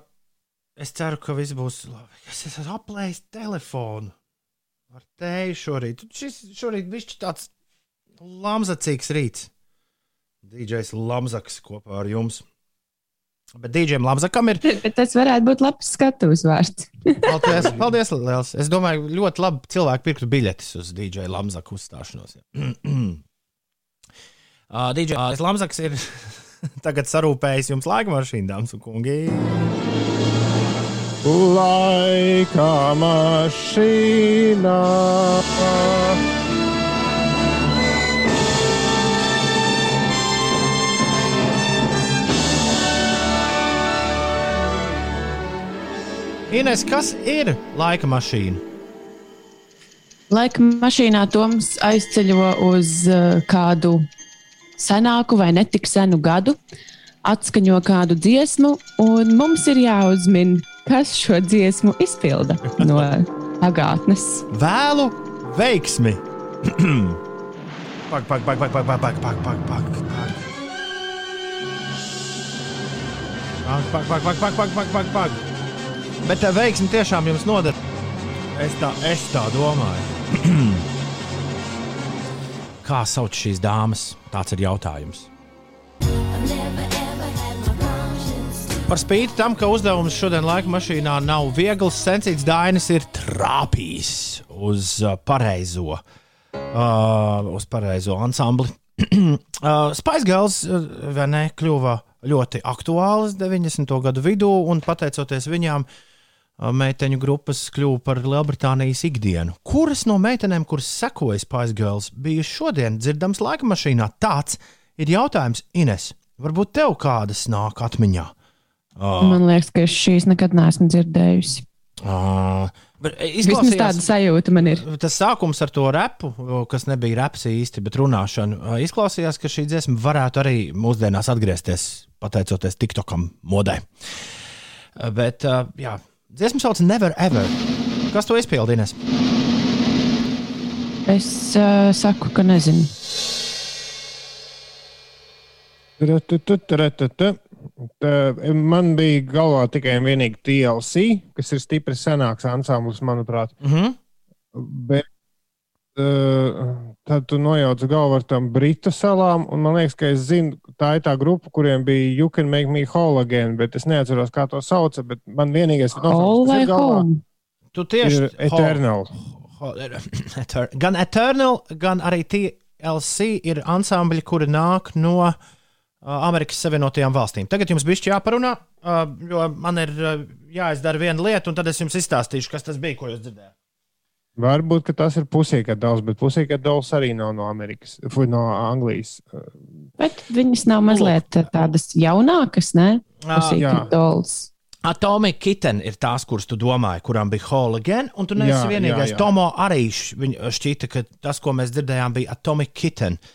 Speaker 2: Es ceru, ka viss būs labi. Es esmu aplējis telefonu ar tēju šorīt. Šis šorīt bija tāds lamzacīgs rīts. DJs Lamzaks kopā ar jums. Bet DJam Lamzakam ir.
Speaker 3: Bet tas varētu būt labs skatu uzvārds.
Speaker 2: Paldies, paldies liels. Es domāju, ļoti labi cilvēki pirktu biļetes uz DJ Lamzaku uzstāšanos. uh, DJ Lamzaks ir tagad sarūpējis jums laika mašīnu, dāmas un kungi.
Speaker 4: laika mašīnā.
Speaker 2: Ines, kas ir laika mašīna?
Speaker 3: Laika mašīnā Toms aizceļo uz uh, kādu senāku vai netik senu gadu, atskaņo kādu dziesmu, un mums ir jāuzmin, kas šo dziesmu izpilda no pagātnes.
Speaker 2: Vēlu veiksmi! Pak, pak, pak, pak, pak, pak, pak, pak, pak, pak, pak. Pak, pak, pak, pak, pak, pak, pak, pak, pak. Bet tā veiksmi tiešām jums noder. Es tā, es tā domāju. Kā sauc šīs dāmas? Tāds ir jautājums. Par spīti tam, ka uzdevums šodien laika mašīnā nav viegls, sensīts Dainis ir trāpījis uz uh, pareizo, uh, uz pareizo ansambli. uh, Spice Girls uh, vai ne, kļuva ļoti aktuāls 90. gadu vidū, un pateicoties viņām, uh, meiteņu grupas kļuva par Lielbritānijas ikdienu. Kuras no meitenēm, kuras sekoja Spice Girls, bija šodien dzirdams laika mašīnā? Tāds ir jautājums, Ines. Varbūt tev kādas nāk atmiņā?
Speaker 3: Oh. Man liekas, ka es šīs nekad neesmu dzirdējusi.
Speaker 2: Uh,
Speaker 3: Vismaz tāda sajūta man ir.
Speaker 2: Tas sākums ar to repu, kas nebija reps īsti, bet runāšana, izklausījās, ka šī dziesma varētu arī mūsdienās atgriezties, pateicoties TikTokam modē. Bet, jā, dziesma sauc Never Ever. Kas to izpildījis?
Speaker 3: Es uh, saku, ka nezinu.
Speaker 4: Man bija galvā tikai un vienīgi TLC, kas ir stipri senāks ansamblis, manuprāt.
Speaker 2: Mm -hmm.
Speaker 4: Bet tad tu nojauc galvu ar tām Britu salām, un man liekas, ka es zinu, tā ir tā grupa, kuriem bija You Can Make Me Whole Again, bet es neatceros, kā to sauca. Bet man vienīgais, kas
Speaker 3: man galvā,
Speaker 2: tu tieši
Speaker 4: ir Eternal.
Speaker 2: Ho, ho, gan Eternal, gan arī TLC ir ansambļi, kuri nāk no uh, Amerikas Savienotajām valstīm. Tagad jums bija jāparunā, jo man ir jāizdara viena lieta, un tad es jums izstāstīšu, kas tas bija, ko jūs dzirdējāt.
Speaker 4: Varbūt tas ir pusīgais bet pusīgais arī nav no Amerikas, no Anglijas.
Speaker 3: Bet viņas nav mazliet tādas jaunākas, ne? Pusīgais dāls.
Speaker 2: Atomic Kitten ir tās, kuras tu domāji, kurām bija again, un tu neesi vienīgais. Jā, jā. Tomo arī šķita, ka tas, ko mēs dzirdējām, bija Atomic Kitten. Uh,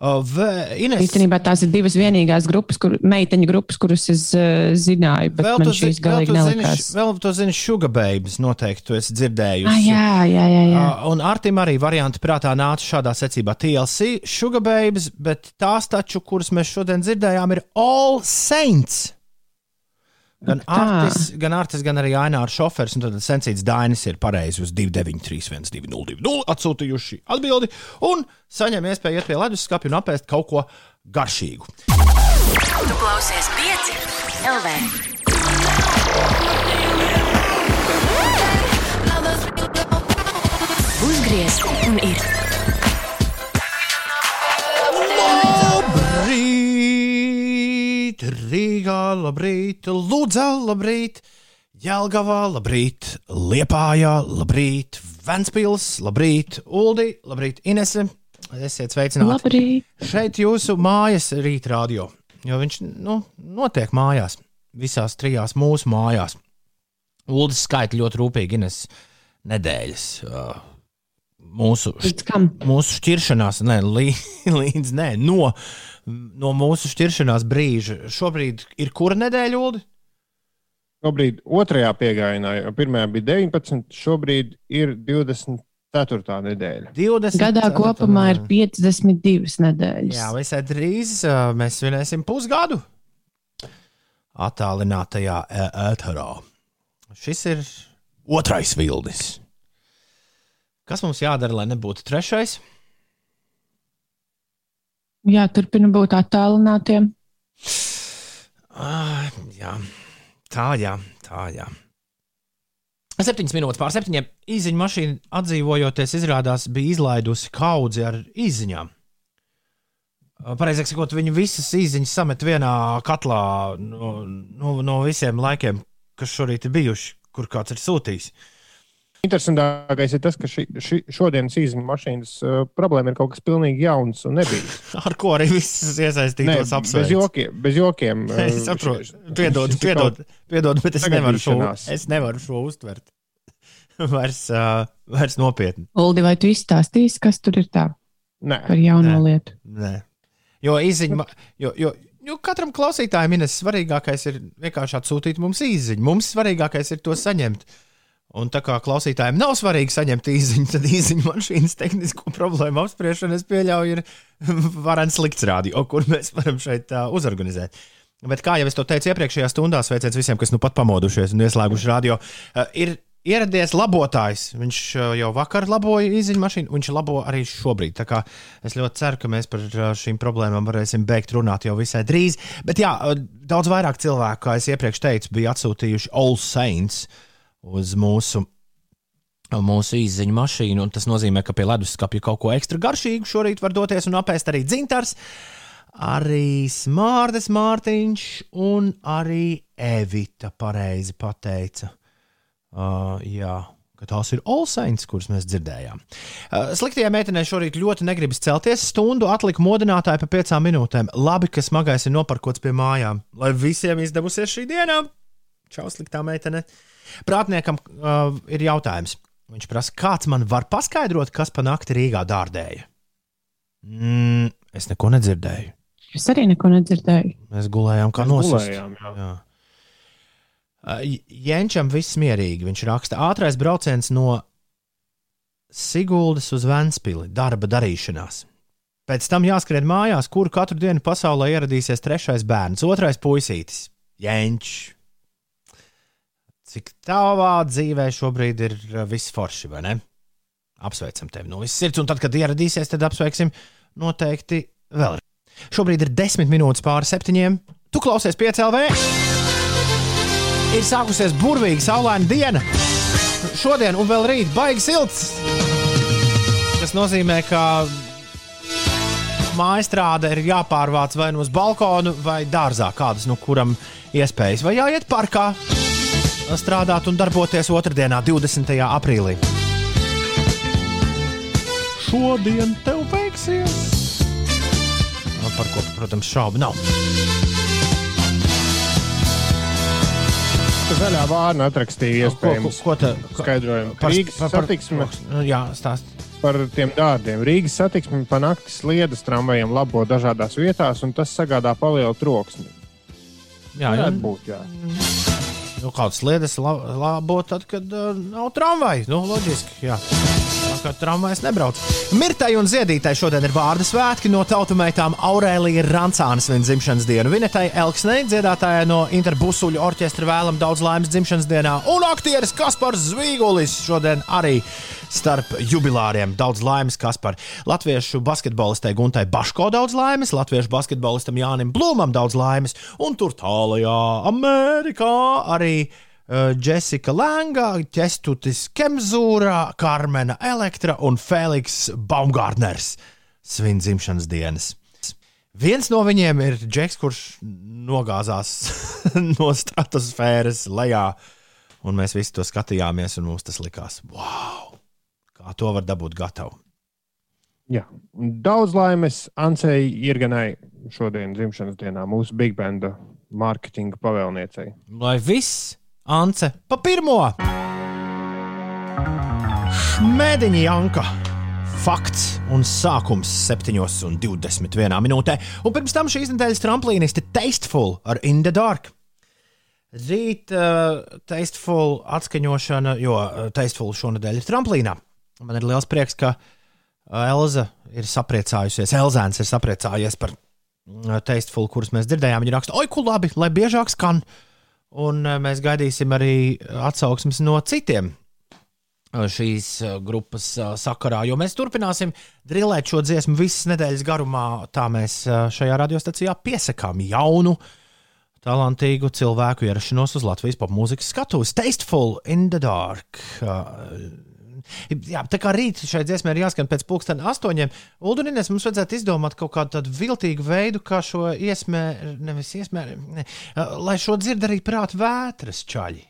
Speaker 3: Ines... Īstenībā tās ir divas vienīgās grupas, kur, meiteņu grupas, kuras es uh, zināju.
Speaker 2: Vēl tu, zi, vēl, tu zini, vēl tu zini, Sugar Babies noteikti tu esi dzirdējusi.
Speaker 3: Ah, jā, jā, jā. jā.
Speaker 2: Uh, un Artim arī varianti prātā nāca šādā secībā TLC, Sugar Babies, bet tās taču, kuras mēs šodien dzirdējām, ir All Saints. Gan Artis, gan Artis, gan arī Ainārs šoferis, un tad sensīts Dainis ir pareizi uz 293, 1202 atsūtījuši atbildi un saņem iespēju iet pie leduskapja un apēst kaut ko garšīgu. Tu klausies pieci LV. Uzgriez un ir. Labrīt, Lūdzā, labrīt, Jelgavā, labrīt, Liepājā, labrīt, Ventspils, labrīt, Uldi, labrīt, Inese. Esiet sveicināti.
Speaker 3: Labrīt.
Speaker 2: Šeit jūsu mājas rītrādio, jo viņš nu, notiek mājās, visās trijās mūsu mājās. Uldis skaita ļoti rūpīgi Ines nedēļas. Uh, mūsu, mūsu šķiršanās, ne, līdz ne, no no mūsu šķiršanās brīža. Šobrīd ir kura nedēļa, Ulu?
Speaker 4: Šobrīd otrajā piegājienā, jau pirmā bija 19, šobrīd ir 24. nedēļa.
Speaker 3: 20 Gadā kopumā ir 52 nedēļas.
Speaker 2: Jā, visai drīz mēs svinēsim pusgadu attālinātajā ēterā. Šis ir otrais vilnis. Kas mums jādara, lai nebūtu trešais?
Speaker 3: Jāturpina būt attālinātiem.
Speaker 2: Ah, jā, tā, jā, tā, jā. Septiņas minūtes pār septiņiem īziņa mašīna atdzīvojoties, izrādās, bija izlaidusi kaudzi ar īziņām. Pareizāk sakot, viņi visas īziņas samet vienā katlā no, no, no visiem laikiem, kas šorīt ir bijuši, kur kāds ir sūtījis. Uh,
Speaker 4: Interesantākais ir tas, ka ši, ši, šodienas īziņu mašīnas uh, problēma ir kaut kas pilnīgi jauns un nebijis.
Speaker 2: Ar ko arī viss iesaistītos apsveic.
Speaker 4: Bez jokiem. Bez jokiem
Speaker 2: uh, es saprotu. Piedod, piedod, piedod, bet es nevaru, šo, es nevaru šo uztvert. vairs, uh, vairs nopietni.
Speaker 3: Uldi, vai tu izstāstīsi, kas tur ir tā?
Speaker 4: Nē.
Speaker 3: Par jauno
Speaker 2: Nē.
Speaker 3: lietu.
Speaker 2: Nē. Jo īziņa, jo, jo, jo katram klausītājam ir svarīgākais ir vienkārši atsūtīt mums īziņu. Mums svarīgākais ir to saņemt. Uh, Un tā kā klausītājiem nav svarīgi saņemt īziņu, tad īziņu mašīnas tehnisko problēmu apspriešana, es pieļauju, ir varens slikts rādio, kur mēs varam šeit uh, uzorganizēt. Bet, kā jau es to teicu iepriekšējā stundā, sveiciens visiem, kas nu pat pamodušies un ieslēguši radio, uh, ir ieradies labotājs. Viņš uh, jau vakar laboja izziņu mašīnu, viņš labo arī šobrīd. Tā kā Es ļoti ceru, ka mēs par uh, šīm problēmām varēsim beigt runāt jau visai drīz. Bet jā, uh, daudz vairāk cilvēku, kā es iepriekš teicu, bija atsūtījuši All Saints uz mūsu. Mūsu izziņu mašīnu, un tas nozīmē, ka pie leduskapja kaut ko ekstra garšīgu šorīt var doties un apēst arī dzintars, arī smārdes Mārtiņš un arī Evita pareizi pateica. Uh, jā, tās ir Olsains, kuras mēs dzirdējām. Uh, sliktajai meitenei šorīt ļoti negribas celties. Stundu atlika modinātāji pa piecām minūtēm. Labi, ka smagais ir noparkots pie mājām. Lai visiem izdevusies šī diena! Čau, sliktā meitene! Prātniekam uh, ir jautājums. Viņš prasa, kāds man var paskaidrot, kas pa nakti Rīgā dārdēja? Mm, es neko nedzirdēju.
Speaker 3: Es arī neko nedzirdēju.
Speaker 2: Mēs gulējām kā.
Speaker 4: Jā.
Speaker 2: Uh, Jenčam viss mierīgi. Viņš raksta, ātrais brauciens no Siguldas uz Ventspili, darba darīšanās. Pēc tam jāskrien mājās, kur katru dienu pasaulē ieradīsies trešais bērns, otrais puisītis, Jenčs. Cik tavā dzīvē šobrīd ir uh, viss forši, vai ne? Apsveicam tevi no visas sirds, un tad, kad ieradīsies, tad apsveiksim noteikti vēl. Šobrīd ir desmit minūtes pāri septiņiem. Tu klausies piecēlē! Ir sākusies burvīga saulaina diena. Šodien un vēl rīt baigs silts. Tas nozīmē, ka mājastrāde ir jāpārvāc vai nu uz balkonu, vai dārzā, kādas no kuram iespējas, vai jāiet parkā strādāt un darboties otrdienā, 20. aprīlī. Šodien tev veiksies! Nu, Par ko, protams, šaubu nav.
Speaker 4: Zaļā vārna atrakstīja
Speaker 2: Ko, ko,
Speaker 4: iespējams
Speaker 2: ko ta,
Speaker 4: skaidrojumu.
Speaker 2: par,
Speaker 4: Rīgas
Speaker 2: par, par,
Speaker 4: satiksme
Speaker 2: jā, stāst.
Speaker 4: par tiem dārdiem. Rīgas satiksme pa nakti sliedas tramvajiem labo dažādās vietās, un tas sagādā palielu troksni.
Speaker 2: Jā, jā,
Speaker 4: Varētu būt, jā.
Speaker 2: Nu, kādas lietas la- labot, tad, kad uh, nav tramvaja. Nu, loģiski, jā. Tā kā tramvajas nebrauc. Mirtai un Ziedītai šodien ir vārdu svētki no tautumeitām Aurēlija Rancānas viņa dzimšanas dienu. Vinetai Elksnei, dziedātājai no Interbusuļu orķestra vēlam daudz laimes dzimšanas dienā. Un aktieris Kaspars Zvīgulis šodien arī starp jubilāriem. Daudz laimes, Kaspar. Latviešu basketbolistei Guntai Baško daudz laimes, latviešu basketbolistam Jānim Blūmam daudz laimes, un tur tālajā Amerikā arī Jessica Langa, Kestutis Kemzūra, Karmena Elektra un Feliks Baumgārners svin dzimšanas dienas. Viens no viņiem ir Džeks, kurš nogāzās no stratosfēras lejā, un mēs visi to skatījāmies, un mums tas likās, wow! Kā to var dabūt gatavu?
Speaker 4: Jā. Un Daudz laimes Ancei Irganai šodien dzimšanas dienā, mūsu Big Banda mārketinga pavēlniecei.
Speaker 2: Lai viss, Ance, pa pirmo! Šmēdiņa Janka! Fakts un sākums 7,21 minūtē. Un pirms tam šīs nedēļas tramplīnisti Tasteful ar In the Dark. Rīt uh, Tasteful atskaņošana, jo uh, Tasteful šonadēļ ir tramplīnā. Man ir liels prieks, ka uh, Elza ir sapriecājusies, Elzēns ir sapriecājies par uh, Tasteful, kurus mēs dzirdējām. Viņa raksta, oi, kur labi, lai biežāk skan. Un uh, mēs gaidīsim arī atsauksmes no citiem uh, šīs uh, grupas sakarā, jo mēs turpināsim drillēt šo dziesmu visas nedēļas garumā. Tā mēs šajā radiostacijā piesakām jaunu, talantīgu cilvēku ierašanos uz Latvijas popmūzikas skatuves. Tasteful in the dark. Jā, tā kā rīt šai dziesmai ir jāskan pēc pulksten astoņiem, Uldurines mums vajadzētu izdomāt kaut kādu tādu viltīgu veidu, kā šo iesmēru, nevis iesmēru, ne, lai šo dzird arī prāta vētras čaļi.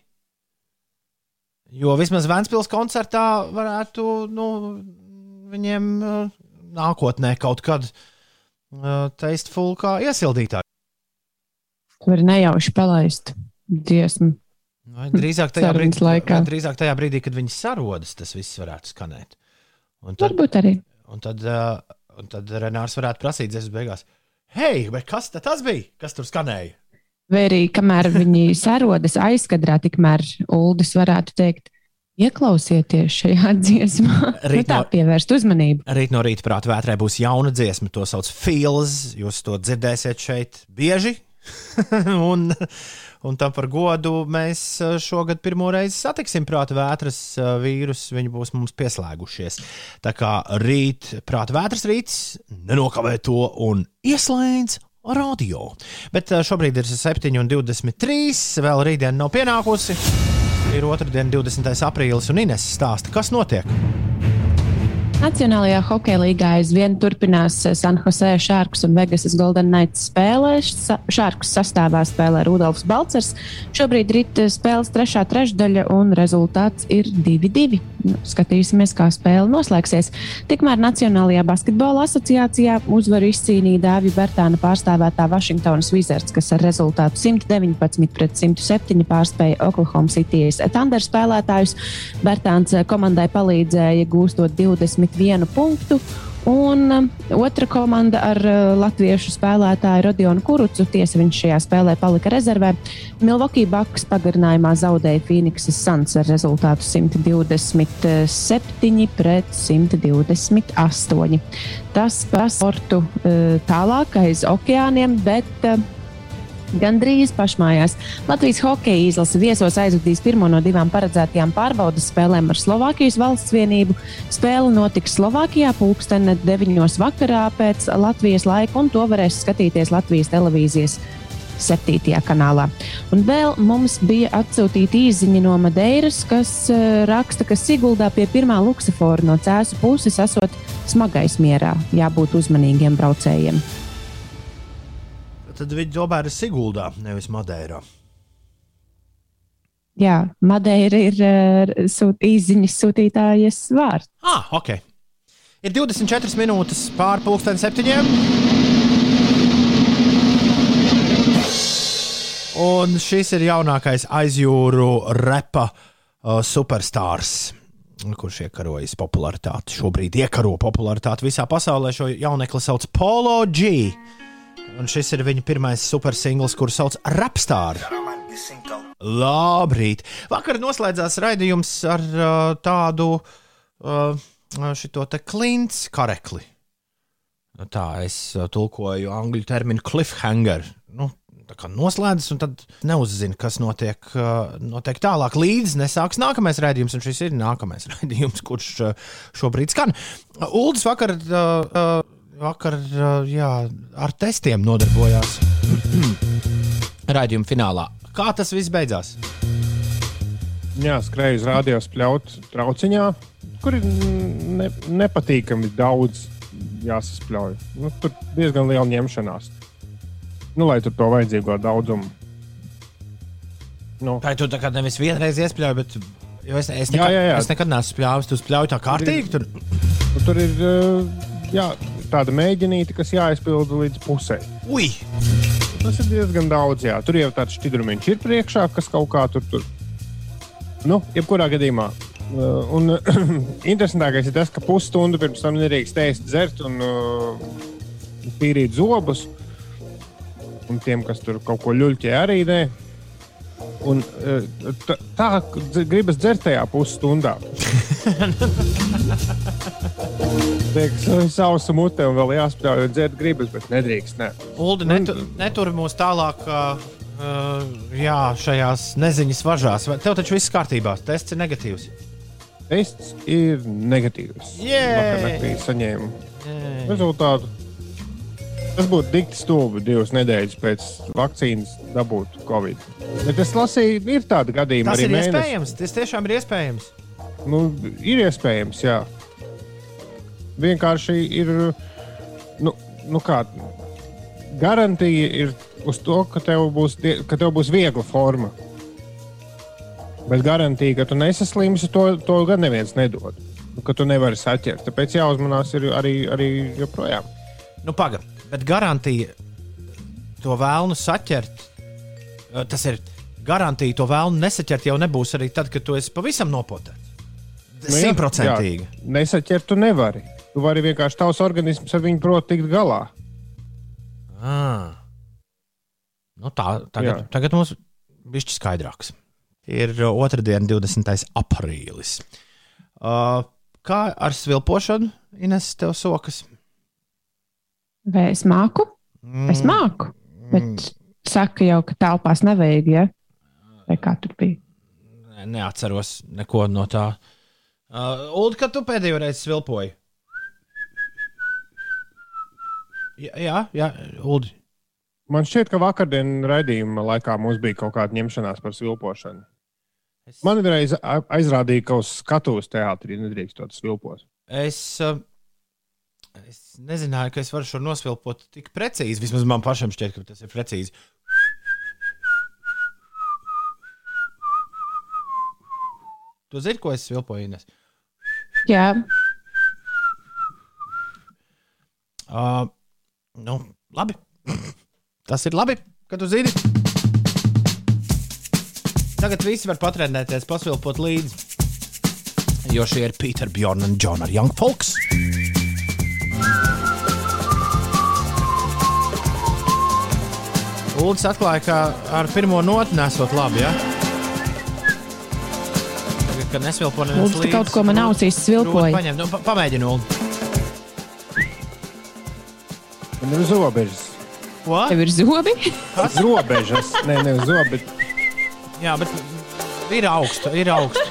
Speaker 2: Jo vismaz Vēnspils koncertā varētu nu, viņiem uh, nākotnē kaut kad uh, tasteful kā iesildītāji.
Speaker 3: Tu vari nejauši palaist dziesmu.
Speaker 2: Vai drīzāk tajā, brīdī, vai drīzāk tajā brīdī, kad viņi sarodas, tas viss varētu skanēt. Un tad,
Speaker 3: Varbūt arī.
Speaker 2: un tad, uh, un tad Renārs varētu prasīt dziesmas beigās, hei, kas tas bija? Kas tur skanēja?
Speaker 3: Vai arī kamēr viņi sarodas aizkadrā, tikmēr Uldis varētu teikt, ieklausieties šajā dziesmā. Nu,
Speaker 2: Rīt
Speaker 3: tā pievērst uzmanību.
Speaker 2: Rīt no rīta prātā vētrē būs jauna dziesma, to sauc Fields. Jūs to dzirdēsiet šeit bieži. un, Un tam par godu mēs uh, šogad pirmo reizi satiksim prāta vētras uh, vīrus. Viņi būs mums pieslēgušies. Tā kā rīt prāta vētras rīts nenokavē to un ieslēdz radio. Bet uh, šobrīd ir 7,23. Vēl rītdiena nav pienākusi. Ir otrdiena, 20. aprīlis, un Ines stāsta, kas notiek.
Speaker 3: Nacionālajā hokeja līgā aizvien turpinās San Jose Sharks un Vegasas Golden Knights spēlēs. Sharks sastāvā spēlē Rudolfs Balcers. Šobrīd ir spēles trešā trešdaļa un rezultāts ir 2-2. Nu, skatīsimies, kā spēle noslēgsies. Tikmēr Nacionālajā basketbola asociācijā uzvaru izcīnīja Dāvija Bertāna pārstāvētā Washingtonas Wizards, kas ar rezultātu 119 pret 107 pārspēja Oklahoma City's Thunder spēlētājus. Bertāns komandai palīdzēja gūstot 20 vienu punktu. Un um, otra komanda ar uh, latviešu spēlētāju Rodionu Kurucu, tiesa viņš šajā spēlē palika rezervē. Milwaukee Bucks pagarinājumā zaudēja Phoenixes Suns ar rezultātu 127 pret 128. Tas par sportu uh, tālāk aiz okeāniem, bet uh, Gandrīz pašmājās. Latvijas hokeja izlase viesos aizvadīs pirmo no divām paredzētajām pārbaudas spēlēm ar Slovākijas valsts vienību. Spēle notiks Slovākijā pulksten 9. vakarā pēc Latvijas laika, un to varēs skatīties Latvijas televīzijas 7. kanālā. Un vēl mums bija atsūtīta īsiņa no Madeiras, kas uh, raksta, ka Siguldā pie pirmā luksafora no cēsu puses esot smagais mierā. Jābūt uzmanīgiem braucējiem
Speaker 2: tad viņi tomēr ir Siguldā, nevis Madeirā.
Speaker 3: Jā, Madeira ir uh, sūt, izziņas sūtītājas vārds.
Speaker 2: Ah, ok. Ir 24 minūtes pāri pusdienas septiņiem. Un šis ir jaunākais aizjūru repa uh, superstarps, kurš iekarojas popularitāti. Šobrīd iekaro popularitāti visā pasaulē. Šo jaunekli sauc Polo G. Un šis ir viņa pirmais supersingls, kurš sauc Rapstāri. Labrīt! Vakar noslēdzās raidījums ar uh, tādu uh, šito te klints karekli. Tā es uh, tulkoju angļu terminu cliffhanger. Nu, noslēdzas, un tad neuzzina, kas notiek, uh, notiek tālāk. Līdz nesāks nākamais raidījums, un šis ir nākamais raidījums, kurš uh, šobrīd skan. Uldis vakar. Uh, uh, vakar jā, ar testiem nodarbojās raidījuma finālā. Kā tas viss beidzās?
Speaker 4: Jā, skrēju uz rādījus pļautu trauciņā, kur ir ne, nepatīkami daudz jāsaspļauj. Nu, tur diezgan liela ņemšanās. Nu, lai tur to vajadzīgo daudzumu.
Speaker 2: Nu. Tā ir tā kā nevis vienreiz iespļauj, bet es, es, nekad, jā, jā, jā. es nekad neesmu spļāvis. Tu spļauj tā kārtīgi.
Speaker 4: Tur, tur, tur ir. Jā, tāda mēģinīte, kas jāizpilda līdz pusē.
Speaker 2: Ui!
Speaker 4: Tas ir diezgan daudz. Jā. Tur jau tāds šķidrumiņš ir priekšā, kas kaut kā tur. tur. Nu, jebkurā gadījumā. Uh, un interesantākais ir tas, ka pusstundu pirms tam nedrīkst ēst, dzert un uh, pīrīt zobus. Un tiem, kas tur kaut ko ļuļķē, arī nē. Un, uh, tā, gribas dzert tajā pusstundā. Liekas, nu, sausa mute un vēl jāspļauj un dzert gribas, bet nedrīkst. Ne.
Speaker 2: Uldi, netu, netur mūs tālāk. Uh, jā, šajās neziņas važās. Tev taču viss kārtībā. Tests ir negatīvs.
Speaker 4: Tests ir negatīvs. Naktī saņēmu Jē. rezultātu. Tas būtu dikti stulbi divas nedēļas pēc vakcīnas dabūt Covid. Bet es lasīju, ir tādi gadījumi.
Speaker 2: Tas ir mēnesi. iespējams. Tas tiešām ir iespējams.
Speaker 4: Nu, ir iespējams, jā vienkārši ir. Nu, nu kā, garantija ir uz to, ka tev būs, ka tev būs viegla forma. Bet garantija, ka tu nesaslimsi, to, to gan neviens nedod. Nu, ka tu nevari saķert. Tāpēc jāuzmanās arī, arī joprojām.
Speaker 2: Nu, Pagaid, bet garantija to vēlnu saķert. Tas ir garantija, to vēlnu nesaķert jau nebūs arī tad, kad tu esi pavisam nopotēts. Nu Simtprocentīgi.
Speaker 4: Nu, nesaķert tu nevari. Tu vari vienkārši tavs organisms ar viņu prot tikt galā.
Speaker 2: Ah. Nu tā, tagad, Jā. tagad mums bija skaidrāks. Ir otrdiena, 20. aprīlis. Uh, kā ar svilpošanu, Ines, tev sokas?
Speaker 3: Vai es māku? Mm. Es māku. Bet... saka jau, ka telpās nevajag, ja? Vai kā tur bija?
Speaker 2: Ne, neatceros neko no tā. Uh, Ulu, kad tu pēdējo reizi svilpoji? Jā, jā, jā Ulu.
Speaker 4: Man šķiet, ka vakardienas raidījuma laikā mums bija kaut kāda ņemšanās par svilpošanu.
Speaker 2: Es,
Speaker 4: Man vienreiz aizrādīja, ka uz skatuves teātrī nedrīkst to svilpot.
Speaker 2: es, uh, es nezināju, ka es varu šo nosvilpot tik precīzi. Vismaz man pašam šķiet, ka tas ir precīzi. Tu zini, ko es svilpoju? Ines?
Speaker 3: Jā,
Speaker 2: Uh, nu, labi. Tas ir labi, ka tu zini. Tagad visi var patrendēties, pasvilpot līdzi. Jo šie ir Peter, Bjorn un ar Young Folks. Ulds atklāja, ka ar pirmo notu nesot labi. Ja? Kad nesvilpo neviens
Speaker 3: tu kaut ko man ausīs svilpoji.
Speaker 2: Paņem, nu, pa, pamēģini, Ulu.
Speaker 4: Man ir zobežas.
Speaker 2: Ko?
Speaker 3: Tev ir zobi?
Speaker 4: Zobežas, nē, ne zobi, bet
Speaker 2: Jā, bet ir augsta, ir augsta.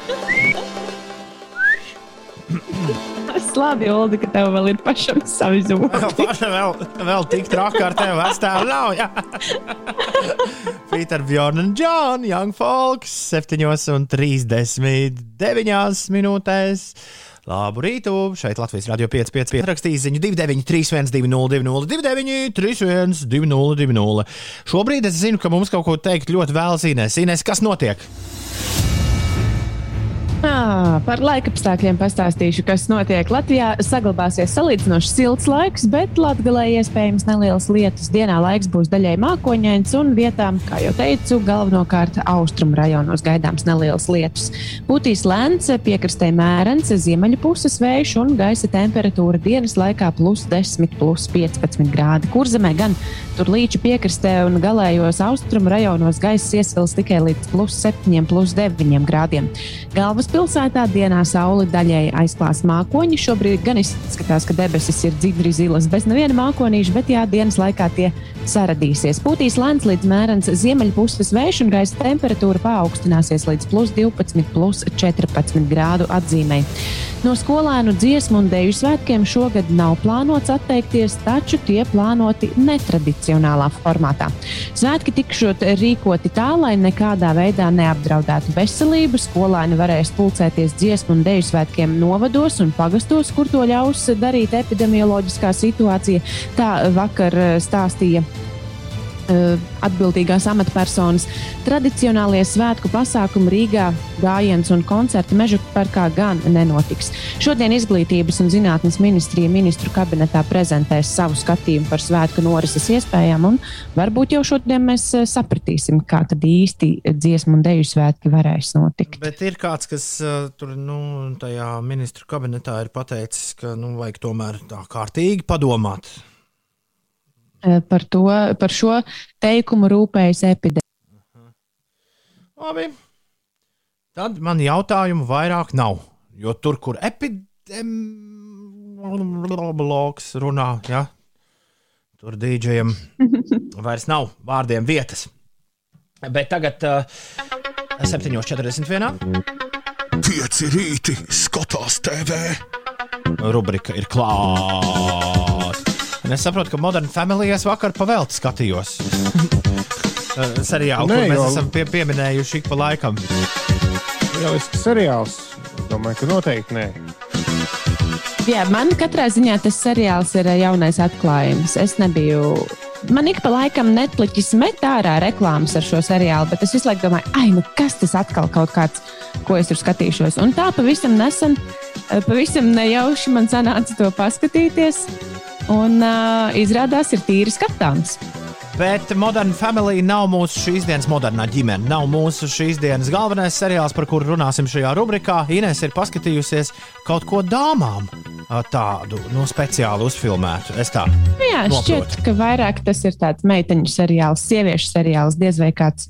Speaker 3: Labi, Olga, ka tev vēl ir pašam savi zobi.
Speaker 2: Paša vēl, vēl tik traki ar tevi vecāku nav. jā. Peter, Bjorn un John, Young Folks, 7,39 minūtēs. Labu rītu! Šeit Latvijas Rādio 555 rakstīs ziņu 293, 202, 299, 31, 202. Šobrīd es zinu, ka mums kaut ko teikt ļoti vēlas Inês. Inês, kas notiek?
Speaker 3: À, par laikapstākļiem pastāstīšu, kas notiek Latvijā. Saglabāsies salīdzinoši silts laiks, bet Latvijā iespējams nelielas lietus. Dienā laiks būs daļai mākoņains un vietām, kā jau teicu, galvenokārt austrumu rajonos gaidāms nelielas lietus. Būtīs lēns, piekrastē mērens, ziemeļu puses vējš un gaisa temperatūra dienas laikā plus 10, plus 15 grādi. Kurzemē gan tur līča piekrastē un galējos austrumu rajonos gaisa iesils tikai līdz plus 7, plus 9 grādiem. Galvaspilsētā dienā saule daļēji aizklās mākoņi. Šobrīd gan izskatās, ka debesis ir dzidri zilas bez neviena mākonīša, bet jā, dienas laikā tie saradīsies. Pūtīs lēns līdz mērens ziemeļpuses vējš un gaisa temperatūra paaugstināsies līdz plus 12, plus 14 grādu atzīmē. No skolēnu dziesmu un dēļu svētkiem šogad nav plānots atteikties, taču tie plānoti netradicionālā formātā. Svētki tikšot rīkoti tā, lai nekādā veidā neapdraudētu veselību. Skolēni varēs pulcēties dziesmu un dēļu svētkiem novados un pagastos, kur to ļaus darīt epidemioloģiskā situācija. Tā vakar eh, stāstīja atbildīgās amatpersonas. Tradicionālie svētku pasākumi Rīgā, gājiens un koncerti meža parkā gan nenotiks. Šodien Izglītības un zinātnes ministrija ministru kabinetā prezentēs savu skatījumu par svētku norises iespējām, un varbūt jau šodien mēs eh, sapratīsim, kā tad īsti dziesmu un deju svētki varēs notikt.
Speaker 2: Bet ir kāds, kas uh, tur nu, tajā ministru kabinetā ir pateicis, ka nu, vajag tomēr tā kārtīgi padomāt.
Speaker 3: Eh, Par, to, par šo teikumu rūpējas epidēmija.
Speaker 2: Labi. Tad man jautājumu vairāk nav. Jo tur, kur epidemiologs runā, ja, tur dīdžiem vairs nav vārdiem vietas. Bet tagad uh, 7.41.
Speaker 1: Pieci rīti skatās TV.
Speaker 2: rubrika ir klāta. Un Es saprotu, ka Modern Family es vakar pavēlti skatījos. Eh, Seriālu,
Speaker 4: Nē,
Speaker 2: kur mēs
Speaker 4: jo-
Speaker 2: esam pie, pieminējuši ik pa laikam.
Speaker 4: jau ir seriāls. Domāju, ka noteikti nē.
Speaker 3: Jā, man katrā ziņā tas seriāls ir eh, jaunais atklājums. Es nebiju. Man ik pa laikam Netflix met ārā reklāmas ar šo seriālu, bet es visu laiku domāju, ah, nu kas tas atkal kaut kāds, ko es tur skatīšos. Un tā pavisam nesen, eh, pavisam nejauši man sanāca to paskatīties. Un uh, izrādās, ir tīri skatāms.
Speaker 2: Bet Modern Family nav mūsu šīs dienas modernā ģimene. Nav mūsu šīs dienas galvenais seriāls, par kuru runāsim šajā rubrikā. Inês ir paskatījusies kaut ko dāmām tādu nu, speciāli uzfilmētu. Es tā
Speaker 3: Nu, jā,
Speaker 2: Noprotu.
Speaker 3: šķiet, ka vairāk tas ir tāds meiteņu seriāls, sieviešu seriāls. Diez vai kāds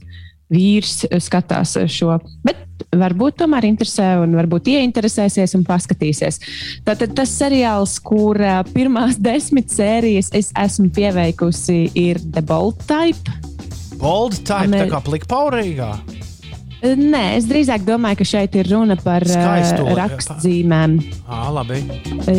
Speaker 3: vīrs eh, skatās šo. Bet varbūt tomēr interesē, un varbūt ieinteresēsies un paskatīsies. Tātad tas seriāls, kur ā, pirmās desmit sērijas es esmu pieveikusi, ir The Bold Type.
Speaker 2: Bold type,
Speaker 3: Amer-
Speaker 2: tā kā plikpaurīgā.
Speaker 3: Nē, es drīzāk domāju, ka šeit ir runa par
Speaker 2: Skaisto,
Speaker 3: uh,
Speaker 2: jā.
Speaker 3: rakstzīmēm.
Speaker 2: Ā, labi.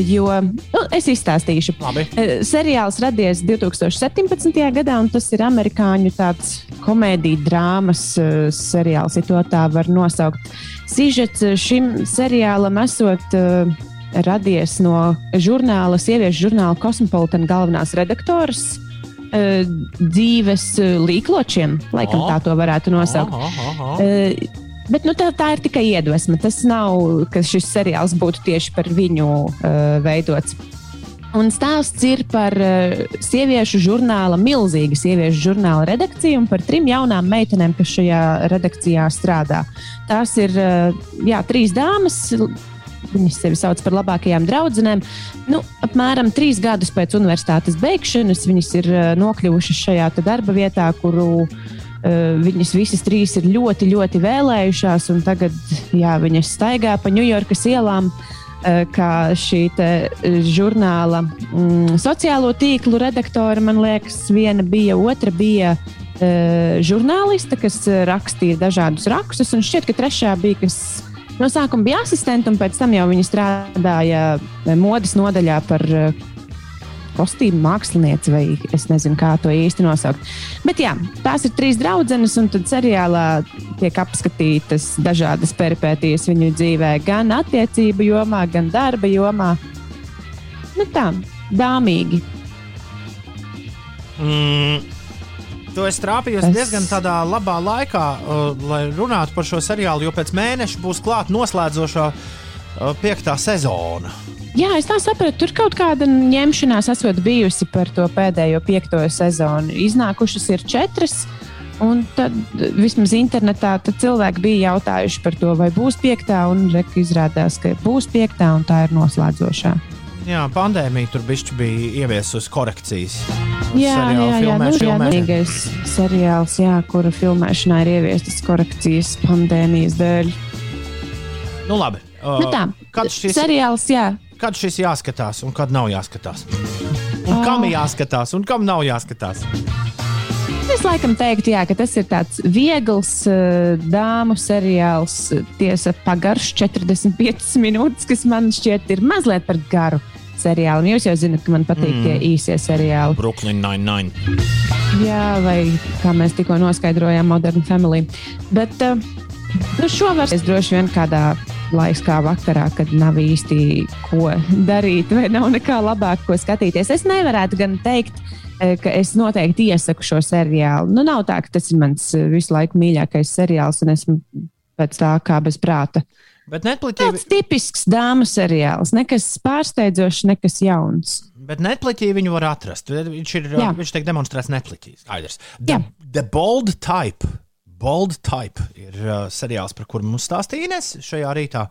Speaker 3: Jo nu, es izstāstīšu.
Speaker 2: labi.
Speaker 3: Eh, Seriāls radies 2017. gadā, un tas ir amerikāņu tāds komēdija drāmas eh, seriāls, ja to tā var nosaukt. Sižets eh, šim seriālam esot radies no žurnāla, sieviešu žurnāla Cosmopolitan galvenās redaktoras. Uh, dzīves uh, līkločiem, laikam tā to varētu nosaukt.
Speaker 2: Aha, aha.
Speaker 3: Uh, Bet nu, tā, tā ir tikai iedvesma. Tas nav, ka šis seriāls būtu tieši par viņu uh, veidots. Un stāsts ir par uh, sieviešu žurnāla, milzīga sieviešu žurnāla redakciju un par trim jaunām meitenēm, kas šajā redakcijā strādā. Tās ir uh, jā, trīs dāmas. Viņas sevi sauc par labākajām draudzenēm. Nu, apmēram trīs gadus pēc universitātes beigšanas viņas ir uh, nokļuvušas šajā darba vietā, kuru Uh, viņas visas trīs ir ļoti, ļoti vēlējušās, tagad jā, viņas staigā pa Ņujorkas ielām. uh, Kā šī žurnāla mm, sociālo tīklu redaktore, man liekas, viena bija, otra bija žurnāliste, kas rakstīja dažādus rakstus, un šķiet, ka trešā bija, kas no sākuma bija asistente, un pēc tam jau viņa strādāja uh, modes nodaļā par uh, kostīmu mākslinieci, vai es nezinu, kā to īsti nosaukt. Bet jā, tās ir trīs draudzenes, un tad seriālā tiek apskatītas dažādas peripētīs viņu dzīvē, gan attiecību jomā, gan darba jomā. Nu tā, dāmīgi.
Speaker 2: Mm. Tu esi trāpījusi
Speaker 3: Es-
Speaker 2: diezgan tādā labā laikā, uh, lai runātu par šo seriālu, jo pēc mēneša būs klāta noslēdzošā uh, piektā sezona.
Speaker 3: Jā, es tā sapratu, tur kaut kāda ņemšanās esot bijusi par to pēdējo piekto sezonu. Iznākušas ir četras. Un tad vismaz internetā tad cilvēki bija jautājuši par to, vai būs piektā, un reka izrādās, ka būs piektā, un tā ir noslēdzošā.
Speaker 2: Jā, pandēmija tur bija ieviesusi korekcijas.
Speaker 3: Jā,
Speaker 2: Seriāla
Speaker 3: jā, jā, nu, jā vienīgais seriāls, jā, kura filmēšanā ir ieviestas korekcijas pandēmijas dēļ.
Speaker 2: Nu, labi. Uh,
Speaker 3: Nu tā,
Speaker 2: kad, šis,
Speaker 3: seriāls, jā,
Speaker 2: kad šis jāskatās un kad nav jāskatās? Un kam
Speaker 3: Ah.
Speaker 2: jāskatās un kam nav jāskatās?
Speaker 3: Es laikam teiktu, jā, ka tas ir tāds viegls uh, dāmu seriāls, tiesa pagaršs, 45 minūtes, kas man šķiet ir mazliet par garu seriālu. Un Jūs jau zināt, ka man patīk mm. tie īsie seriāli.
Speaker 2: Brooklyn Nine-Nine.
Speaker 3: Jā, vai kā mēs tikko noskaidrojām, Modern Family. Bet uh, nu, šo var es droši vien kādā laikā vakarā, kad nav īsti ko darīt, vai nav nekā labāk, ko skatīties. Es nevarētu gan teikt, eh, ka es noteikti iesaku šo seriālu. Nu, nav tā, ka tas ir mans eh, visu laiku mīļākais seriāls, un esmu pēc tā kā bez prāta.
Speaker 2: Bet Netflixī,
Speaker 3: Tāds tipisks dāmas seriāls, nekas pārsteidzošs, nekas jauns.
Speaker 2: bet Netflixī viņu var atrast. Viņš ir
Speaker 3: Jā.
Speaker 2: viņš tiek demonstrēts Netflixī. Skaidrs.
Speaker 3: Jā.
Speaker 2: The, the Bold Type. Bold Type ir uh, seriāls, par kuru mums stāstīja Ines šajā rītā.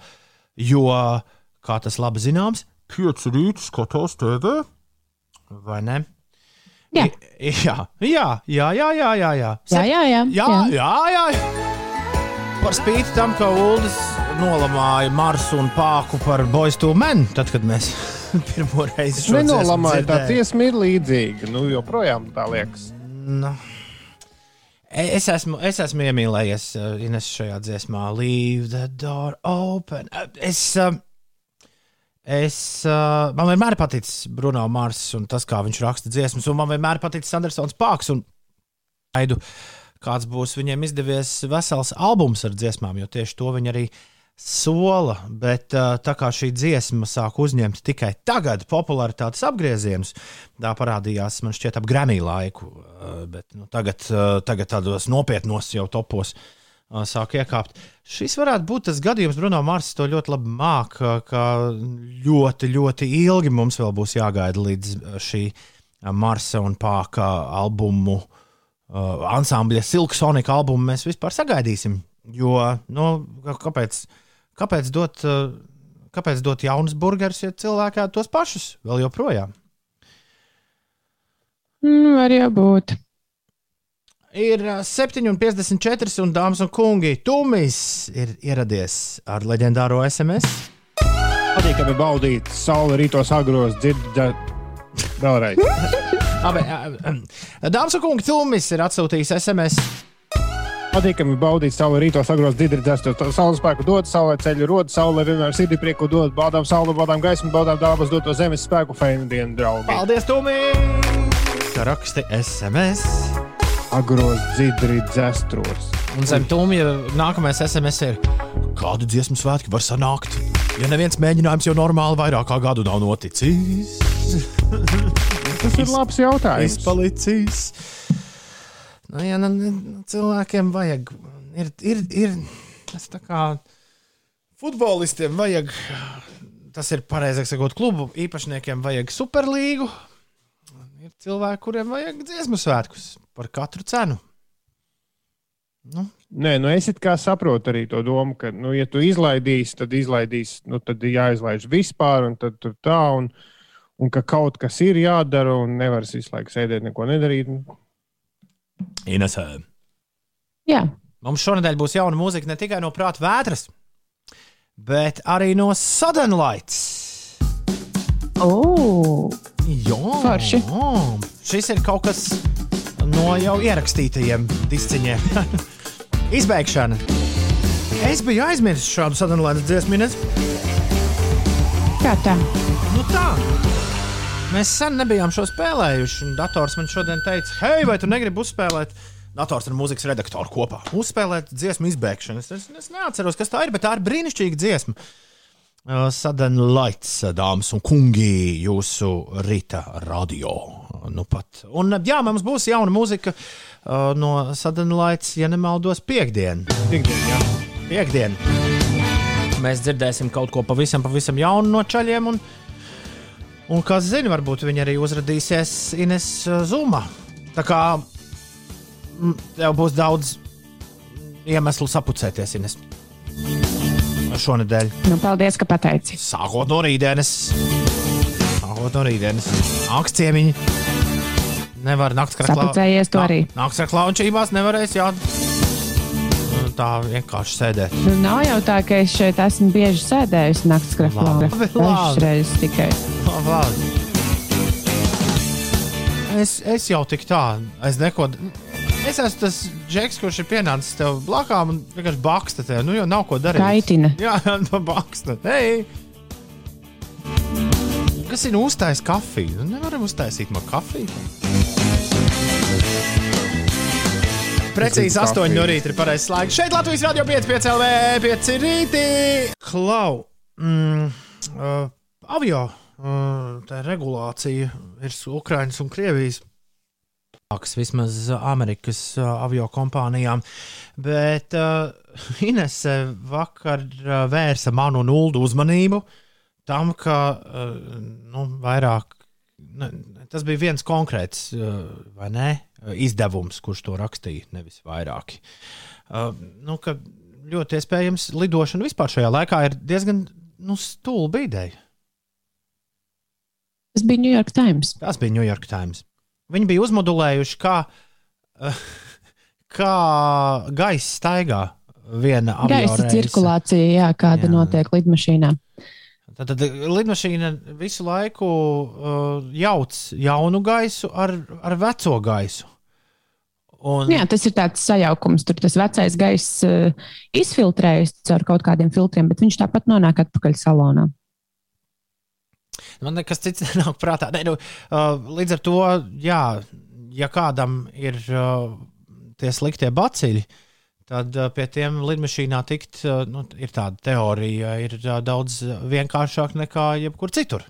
Speaker 2: Jo, kā tas labi zināms, pieci rīti skatos TV. Vai ne?
Speaker 3: Jā.
Speaker 2: I, jā, jā, jā, jā, jā, jā, jā.
Speaker 3: Jā, jā, jā.
Speaker 2: Jā, jā, jā. jā. Par spīti tam, ka Ulas nolamāja Marsu un Pāku par Boys to Men, tad, kad mēs pirmo reizi šo
Speaker 4: Nenolamāja, tā tiesma ir līdzīga. Nu, joprojām tā liekas.
Speaker 2: Nu, Es esmu, es esmu iemīlējies uh, Ines šajā dziesmā. Leave the door open. Uh, Es, es, man vienmēr paticis Bruno Mars un tas, kā viņš raksta dziesmas, un man vienmēr ir paticis Andersons Pārks. Gaidu, kāds būs viņiem izdevies vesels albums ar dziesmām, jo tieši to viņi arī sola. Bet uh, tā kā šī dziesma sāk uzņemt tikai tagad popularitātes apgriezienus, tā parādījās man šķiet ap Grammy laiku. Uh, bet nu, tagad, uh, tagad tādos nopietnos jau topos sāk iekāpt. Šis varētu būt tas gadījums, Bruno Mars to ļoti labi māca, ka ļoti, ļoti ilgi mums vēl būs jāgaida līdz šī Marsa un Pāka albumu. Ansambļa Silk Sonic albumu mēs vispār sagaidīsim. Jo, nu, kā- kāpēc, kāpēc, dot, uh, kāpēc dot jaunus burgerus, ja cilvēki ēd tos pašus vēl joprojām?
Speaker 3: Mm, var jau būt.
Speaker 2: Ir uh, 7,54 un dāmas un kungi. Tumis ir ieradies ar leģendāro SMS.
Speaker 4: Patīkami baudīt sauli rītos agros, dzirdēt vēlreiz.
Speaker 2: Ā, Dāmas un kungi, Tūmis ir atsūtījis SMS.
Speaker 4: Patīkami baudīt sauli rītos, agros dzēstot. Saules spēku dod, saulē ceļu rod, saulē vienmēr sirdī prieku dod. Baudām sauli, baudām gaismu, baudām dabas doto zemes spēku, feinu dienu, draugi.
Speaker 2: Paldies, Tūmī! Ka raksti SMS.
Speaker 4: Agros didri dzēstos.
Speaker 2: Un zem tūmja nākamais SMS ir. Kādu dziesmu svētki var sanākt? Ja neviens mēģinājums jau normāli vairāk kā gadu nav noticis.
Speaker 4: Tas ir labs jautājums.
Speaker 2: Izpalicis. Nu, ja, nu, nu, cilvēkiem vajag. Ir, ir, ir tas tā kā futbolistiem vajag. Tas ir pareizāk sakot, klubu īpašniekiem vajag superlīgu. Ir cilvēki, kuriem vajag dziesmu svētkus par katru cenu. Nu,
Speaker 4: Nē, nu es saprotu arī to domu, ka, nu, ja tu izlaidīsi, tad izlaidīsi, nu, tad jāizlaiž vispār, un tad tur tā, un, un ka kaut kas ir jādara, un nevar visu laiku sēdēt, neko nedarīt.
Speaker 2: Inesē.
Speaker 3: Jā,
Speaker 2: Mums šonadēļ būs jauna mūzika ne tikai no prāta vētras, bet arī no Southern Lights.
Speaker 3: oh,
Speaker 2: Jā,
Speaker 3: Forši.
Speaker 2: šis ir kaut kas no jau ierakstītajiem disciņiem. Izbeigšana. Es biju aizmirsis šādu Southern Lights dziesmu, Ines.
Speaker 3: kā tā?
Speaker 2: Nu tā. Mēs sen nebijām šo spēlējuši. un Dators man šodien teica, hei, vai tu negribi uzspēlēt? Dators ar mūzikas redaktoru kopā. Uzspēlēt dziesmu izbēgšanu. Es, es, neatceros, kas tā ir, bet tā ir brīnišķīga dziesma. Uh, Sudden Lights, dāmas un kungi, jūsu rīta radio. Nu pat. Un, uh, jā, mums būs jauna mūzika uh, no Sudden Lights, ja nemaldos, piekdien.
Speaker 4: Piektdien, jā.
Speaker 2: Piekdien. Mēs dzirdēsim kaut ko pavisam, pavisam jaunu no ceļiem. Un, un kas zina, varbūt viņi arī uzrādīsies Ines uh, Zumā. Tā kā mm, tev būs daudz iemeslu sapucēties, Ines. Šonadēļ,
Speaker 3: Nu, paldies, ka pateici.
Speaker 2: sākot no rītdienas, sākot no rītdienas, augsts ciemiņi. Nevar naktas krāklā.
Speaker 3: Sapucējies tu arī.
Speaker 2: Naktas krāklā un čībās nevarēs, jā. Nu, Tā vienkārši sēdēt.
Speaker 3: Nu, nav jau tā, ka es šeit esmu bieži sēdējusi naktas
Speaker 2: labi.
Speaker 3: Dažas reizes tikai.
Speaker 2: Labi. Es, es jau tik tā, es neko. Es esmu tas džeks, kurš ir pienācis tev blakām un vienkārši baksta tev. Nu, jau nav ko darīt.
Speaker 3: Kaitina.
Speaker 2: Jā, tā baksta. Hei! Kas ir uztaisījis kafiju? Nu, nevaram uztaisīt man kafiju. Precīzi
Speaker 4: Zinu,
Speaker 2: 8
Speaker 4: kafiju.
Speaker 2: no rīta ir pareizais slēgts. Šeit Latvijas radio 5, 5 LV, 5 rītī. Klau! Mm, uh, avio uh, tā regulācija ir Ukraiņas un Krievijas. Vismaz Amerikas uh, avio kompānijām. Bet uh, Inese vakar uh, vērsa manu un Ulu uzmanību tam, ka uh, nu, vairāk. Ne, tas bija viens konkrēts, uh, vai ne? Uh, Izdevums, kurš to rakstīja, nevis vairāki. Uh, nu, ļoti iespējams lidošana vispār šajā laikā ir diezgan nu, stulba ideja.
Speaker 3: Tas bija New York Times.
Speaker 2: Tas bija New York Times. Viņi bija uzmodulējuši, kā, uh, kā gaisa staigā viena
Speaker 3: Gaisa
Speaker 2: avioreise.
Speaker 3: cirkulācija, jā, kāda
Speaker 2: jā.
Speaker 3: notiek lidmašīnā.
Speaker 2: Tad, tad lidmašīna visu laiku uh, jauc jaunu gaisu ar, ar veco gaisu. Un,
Speaker 3: Jā, tas ir tāds sajaukums. Tur tas vecais gaiss uh, izfiltrējas caur kaut kādiem filtriem, bet viņš tāpat nonāk atpakaļ salonā.
Speaker 2: Man nekas cits nenāk prātā. Ne, nu, uh, līdz ar to, jā, ja kādam ir uh, tie sliktie baciļi, tad uh, pie tiem lidmašīnā tikt, uh, nu, ir tāda teorija, ir uh, daudz vienkāršāk nekā jebkur citur.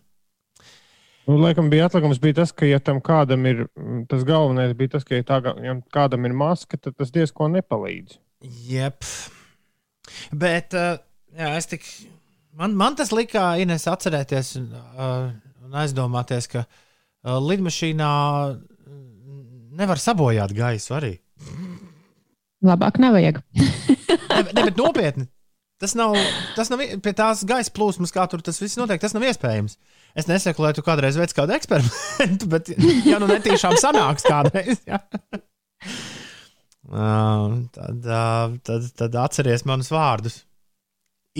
Speaker 4: Nu, laikam bija atlikums, bija tas, ka, ja tam kādam ir, mm, tas galvenais bija tas, ka, ja, tā, ja kādam ir maska, tad tas diezko nepalīdz.
Speaker 2: Jep. Bet jā, es tik. Man, man tas likā Ines atcerēties un, un aizdomāties, ka lidmašīnā nevar sabojāt gaisu arī.
Speaker 3: Labāk nevajag.
Speaker 2: Ne, ne, bet nopietni. Tas nav, tas nav pie tās gaisa plūsmas, kā tur tas viss notiek. Tas nav iespējams. Es nesaku, lai tu kādreiz veic kādu eksperimentu, bet, ja nu netīšām sanāks kādreiz, jā. Uh, tad, uh, tad, tad atceries manus vārdus.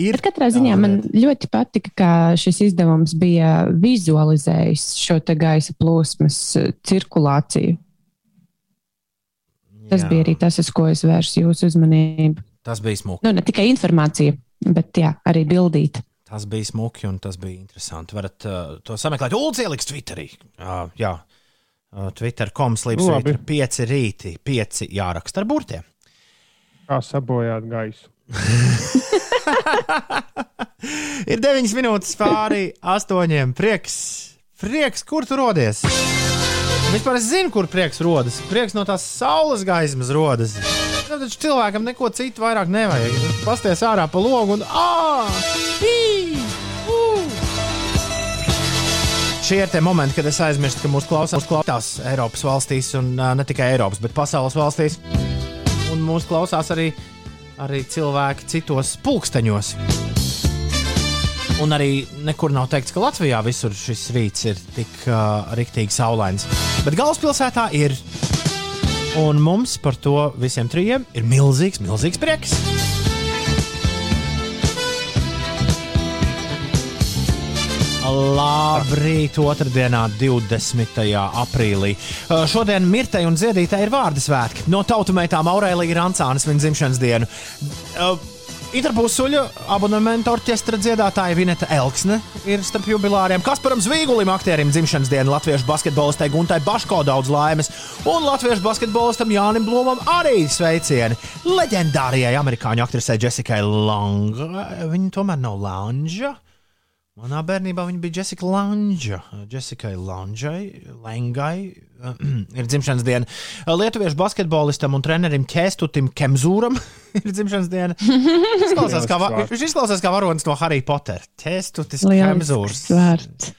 Speaker 2: Ir
Speaker 3: Bet katrā ziņā man ļoti patika, ka šis izdevums bija vizualizējis šo gaisa plūsmas cirkulāciju. Tas
Speaker 2: Jā,
Speaker 3: bija arī tas, uz ko es vērsu jūsu uzmanību.
Speaker 2: Tas bija smuki.
Speaker 3: Nu, ne tikai informācija, bet jā, arī bildīt.
Speaker 2: Tas bija smuki un tas bija interesanti. Varat uh, to sameklēt. Ulu ieliks Twitterī. Uh, jā, uh, Twitter.com slīps
Speaker 4: Labi.
Speaker 2: pieci rīti, pieci jāraksta ar burtiem.
Speaker 4: Kā sabojāt gaisu?
Speaker 2: Ir 9 minūtes pāri astoņiem. Prieks, prieks, kur tu rodies? Vispār es zinu, kur prieks rodas. Prieks no tās saules gaismas rodas. Nu, taču cilvēkam neko citu vairāk nevajag. Pasties ārā pa logu un! Ū! Šie ir tie momenti, kad es aizmirstu, ka mūsu klausās klausās Eiropas valstīs, un ā, ne tikai Eiropas, bet pasaules valstīs. Un mūsu klausās arī, arī cilvēki citos pulksteņos. Un arī nekur nav teikts, ka Latvijā visur šis rīts ir tik uh, rīktīgi saulains. Bet galvaspilsētā ir. Un mums par to visiem trijiem ir milzīgs, milzīgs prieks. Labrīt, otrdienā, 20. aprīlī. Uh, Šodien Mirtai un Ziedītai ir vārdu svētki. No tautu meitām Aurēlija Rancānas viņa dzimšanas dienu. Interpūsuļu abonementa orķestra dziedātāja Vineta Elksne ir starp jubilāriem. Kasparam Zvīgulim, aktierim dzimšanas dienu, latviešu basketbolistai Guntai Baško daudz laimes, un latviešu basketbolistam Jānim Blūmam arī sveicieni. Leģendārajai amerikāņu aktrisei Jessikai Longa. Viņa tomēr nav Lanža. Manā bērnībā viņa bija Jessica Lange. Jessikai Langai, Langai ir dzimšanas diena. Lietuviešu basketbolistam un trenerim Kēstutim Kemzūram ir dzimšanas diena. Izklausās kā, viņš izklausās kā varonis no Harry Potter. Kēstutis Kemzūrs.
Speaker 3: Vārds.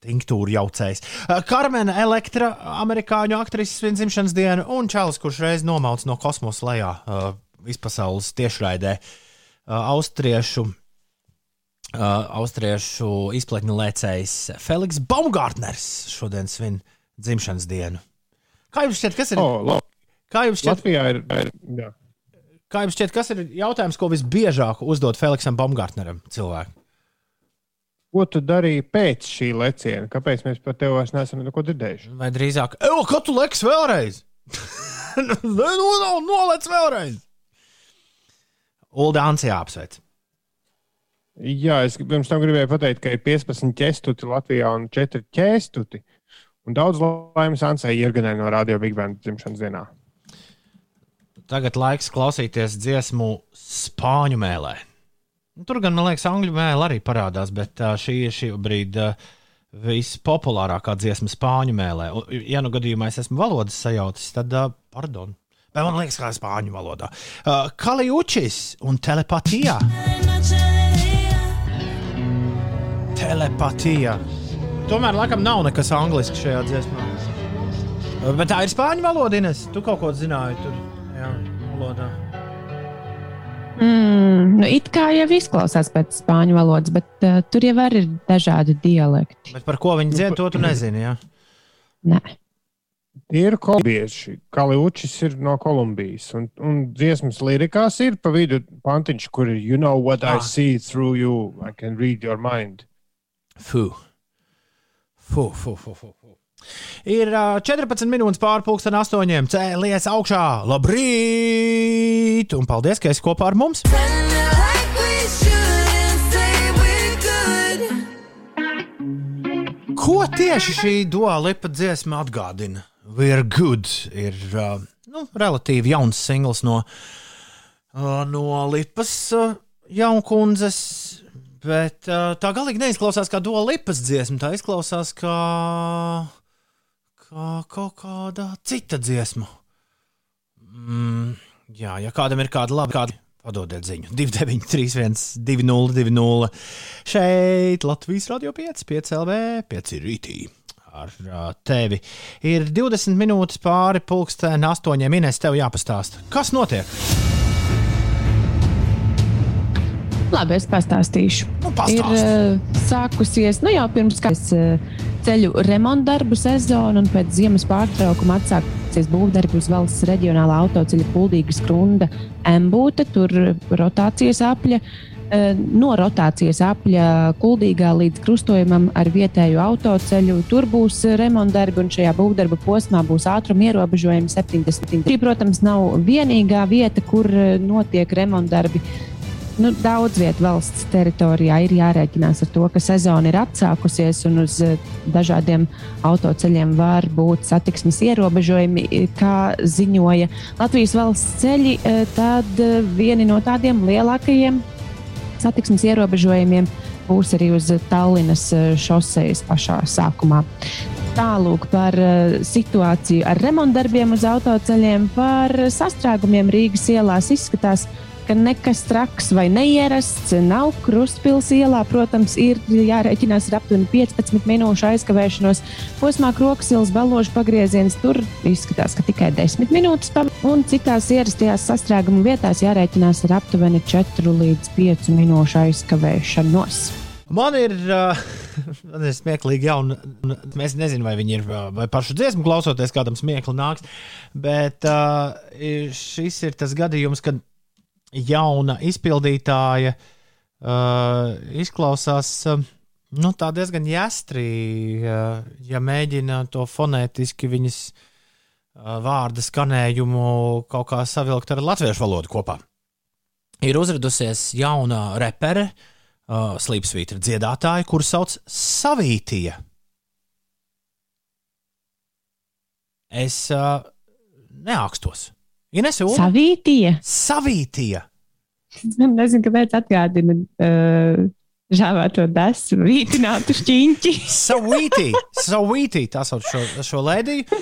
Speaker 2: Tinktūra jaucējs. Karmena Elektra, amerikāņu aktrises viņa dzimšanas diena, un Čālijs, kurš reiz nomauts no kosmosa lejā uh, vispasaules tiešraidē. Uh, austriešu, uh, austriešu izplatņu lēcējs Feliks Baumgartners šodien svin dzimšanas dienu. Kā jums šķiet, kas ir?
Speaker 4: Oh.
Speaker 2: Kā jums šķiet,
Speaker 4: Latvijā ir. ir jā.
Speaker 2: kā jums šķiet, kas ir jautājums, ko visbiežāk uzdod Feliksam Baumgartneram cilvēku?
Speaker 4: Ko tu darīji pēc šī leciena? Kāpēc mēs par tevi vairs neesam neko dzirdējuši?
Speaker 2: Vai drīzāk, Evo, kā tu leks vēlreiz? Nē, nu, nav, nolec vēlreiz. Ulda Ansija apsveic.
Speaker 4: Jā, es pirms tam gribēju pateikt, ka ir 15 ķēstuti Latvijā un 4 ķēstuti. Un daudz laimes Ansai Irganai no Radio Big Band dzimšanas dienā.
Speaker 2: Tagad laiks klausīties dziesmu spāņu mēlē. Nu, Tur gan, man liekas, angļu mēlē arī parādās, bet šī ir šī brīdī vispopulārākā dziesma spāņu mēlē. Un, Ja nu gadījumā es esmu valodas sajaucis, tad, pardon. Bet man liekas, kā spāņu valodā. Kaliučis un telepatija. Telepatija. Tomēr, laikam, nav nekas angļuiski šajā dziesmā. Bet tā ir spāņu valoda, Ines. Tu kaut ko zināji tur, jā, valodā.
Speaker 3: Mm, nu, it kā jau izklausās pēc spāņu valodas, bet uh, tur jau ir dažādi dialekti.
Speaker 2: Bet par ko viņi dzied, to tu nezini. Jā.
Speaker 3: Nē.
Speaker 4: Tie ir kolumbieši. Kaliučis ir no Kolumbijas. Un, un dziesmas lirikās ir pa vidu pantiņš, kur ir You know what I
Speaker 2: Ah.
Speaker 4: see through you. I can read your mind.
Speaker 2: Fu. Fu, fu, fu, fu. fu. Ir uh, 14 minūtes pāri pusdien astoņiem. Cēlies augšā. Labrīt! Un paldies, ka esi kopā ar mums! Ko tieši šī dualipa dziesma atgādina? We're good ir uh, nu, relatīvi jauns singls no, uh, no Lipas uh, jaunkundzes, bet uh, tā galīgi neizklausās kā dualipas dziesma. Tā izklausās kā, kā kaut kāda cita dziesma. Mm, jā, ja kādam ir kāda laba, kāda padodiet ziņu. 293, 202, šeit Latvijas radio 5, 5 LV, 5 rītī. Ar uh, tevi ir 20 minūtes pāri pulksten astoņiem. Ines, tev jāpastāsta, kas notiek?
Speaker 3: Labi, es pastāstīšu.
Speaker 2: Nu,
Speaker 3: Ir
Speaker 2: pastāsti.
Speaker 3: uh, sākusies nu, jau pirms kādas uh, ceļu remonta darbu sezona, un pēc ziemas pārtraukuma atsāksies būvdarbi uz valsts reģionālā autoceļa Kuldīgas krunda embūte. Tur rotācijas apļa eh, no rotācijas apļa kuldīgā līdz krustojumam ar vietēju autoceļu. Tur būs remontdarbi, un šajā būvdarba posmā būs ātruma ierobežojumi 70. Šī, protams, nav vienīgā vieta, kur eh, notiek remontdarbi. Nu, daudz vietu valsts teritorijā ir jārēķinās ar to, ka sezona ir atsākusies un uz eh, dažādiem autoceļiem var būt satiksmes ierobežojumi. Kā ziņoja Latvijas valsts ceļi, eh, tad eh, vieni no tādiem lielākajiem satiksmes ierobežojumiem būs arī uz Tallinas šosejas pašā sākumā. Tālūk par situāciju ar remontdarbiem uz autoceļiem, par sastrēgumiem Rīgas ielās izskatās, ka ka nekas traks vai neierasts nav Krustpils ielā. Protams, ir jārēķinās ar aptuveni 15 minūšu aizkavēšanos. Posmā Kroksils baložu pagrieziens tur izskatās, ka tikai 10 minūtes pavadīts, un citās ierastajās sastrēguma vietās jārēķinās ar aptuveni 4 līdz 5 minūšu aizkavēšanos.
Speaker 2: Man ir, uh, man ir smieklīgi, ja mēs nezinām, vai viņi ir vai pašu dziesmu klausoties, kādam smiekli nāks. Bet uh, šis ir tas gadījums, kad jauna izpildītāja uh, izklausās uh, nu, diezgan jāstrī, uh, ja mēģina to fonētiski viņas uh, vārda skanējumu kaut kā savilkt ar latviešu valodu kopā. Ir uzradusies jauna repere, uh, slīpsvītra dziedātāja, kuru sauc Savītija. Es uh, neākstos. Ines Ulu?
Speaker 3: Savītija.
Speaker 2: Savītija.
Speaker 3: Nezinu, kāpēc atgādina uh, žāvēto desu, vītinātu šķīņķi.
Speaker 2: Savītī, Savītī, tā sauc šo, šo lēdiju.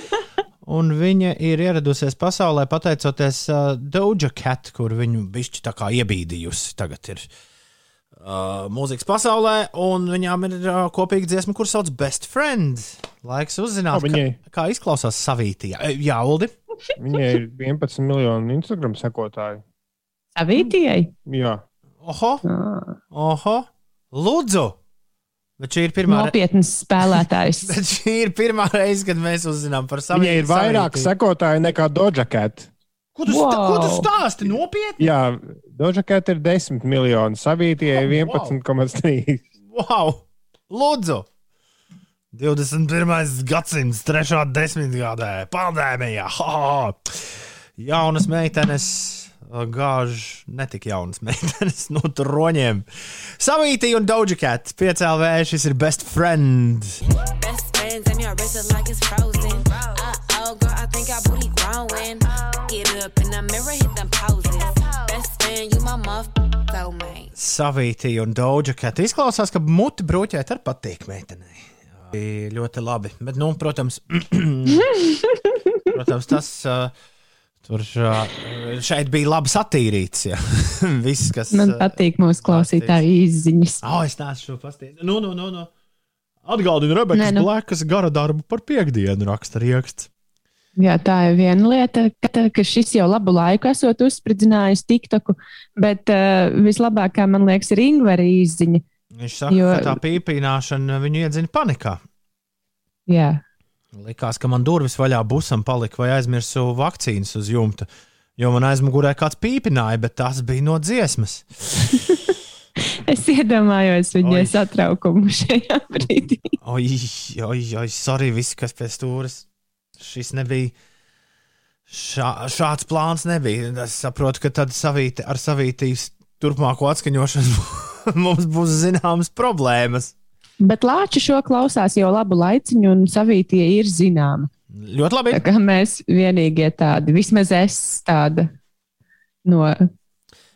Speaker 2: Un viņa ir ieradusies pasaulē pateicoties uh, Doja Cat, kur viņu bišķi tā kā iebīdījusi. Tagad ir uh, mūzikas pasaulē, un viņām ir uh, kopīga dziesma, kur sauc Best Friend. Laiks uzzināt,
Speaker 4: O, viņai-
Speaker 2: kā, kā izklausās Savītija. E, Jā, Uldi.
Speaker 4: Viņai ir 11 miljoni Instagram sekotāji.
Speaker 3: Savītijai.
Speaker 4: Jā,
Speaker 2: Oho,
Speaker 3: Ah,
Speaker 2: oho, lūdzu! Bet šī ir pirmā reize.
Speaker 3: Nopietns spēlētājs.
Speaker 2: Bet šī ir pirmā reize, kad mēs uzzinām par savu
Speaker 4: viņai ir vairāk sekotāju nekā Doja Cat.
Speaker 2: Ko tu, wow. stā, ko tu stāsti nopietni?
Speaker 4: Jā, Doja Cat ir 10 miljoni, Savītijai
Speaker 2: Oh, wow.
Speaker 4: 11,3.
Speaker 2: Wow! Lūdzu! 21. gadsimts, 3. desmitgadē, pandēmijā. Ha, ha. Jaunas meitenes gāž ne tik jaunas meitenes no troņiem. Savītī un Doģikat, 5LV, šis ir best friend.
Speaker 5: Best friends, and your wrist look like it's frozen. Uh oh, girl, I think our booty growing. Get up in the mirror, hit them poses.
Speaker 2: Savītī un Doģikat. Izklausās, ka muti brūķēt ar patīk meitenei. Ļoti labi. Bet, nu, protams, protams tas. Uh, Tur šeit bija labi satīrīts. Ja. Viss, kas
Speaker 3: Man patīk mūsu klausītāju izziņas.
Speaker 2: Oh, es neesmu šo pastīju. Nu, nu, nu, nu. Atgādinu Rebekas
Speaker 3: nu.
Speaker 2: Blēkas gara darbu par piekdienu raksta rieksts.
Speaker 3: Jā, tā ir viena lieta, ka, ka šis jau labu laiku esot uzspridzinājis TikToku, bet uh, vislabākā man liekas ir Ingvera izziņa.
Speaker 2: Viņš saka,
Speaker 3: Jo-
Speaker 2: ka tā pīpināšana viņu iedzina panikā.
Speaker 3: Jā,
Speaker 2: Likās, ka man durvis vaļā busam palika vai aizmirsu vakcīnas uz jumta. Jo man aizmugurē kāds pīpināja, bet tas bija no dziesmas.
Speaker 3: es iedomājos viņa satraukumu šajā brīdī.
Speaker 2: Oi, oi, oi, sorry, visi, kas pie stūres. Šis nebija. Šā, šāds plāns nebija. Es saprotu, ka tad savīti, ar savītīs turpmāko atskaņošanu mums būs zināmas problēmas.
Speaker 3: Bet Lāča šo klausās jau labu laiciņu, un savītie ir zināma.
Speaker 2: Ļoti labi.
Speaker 3: Tā kā mēs vienīgie tādi, vismaz es tāda no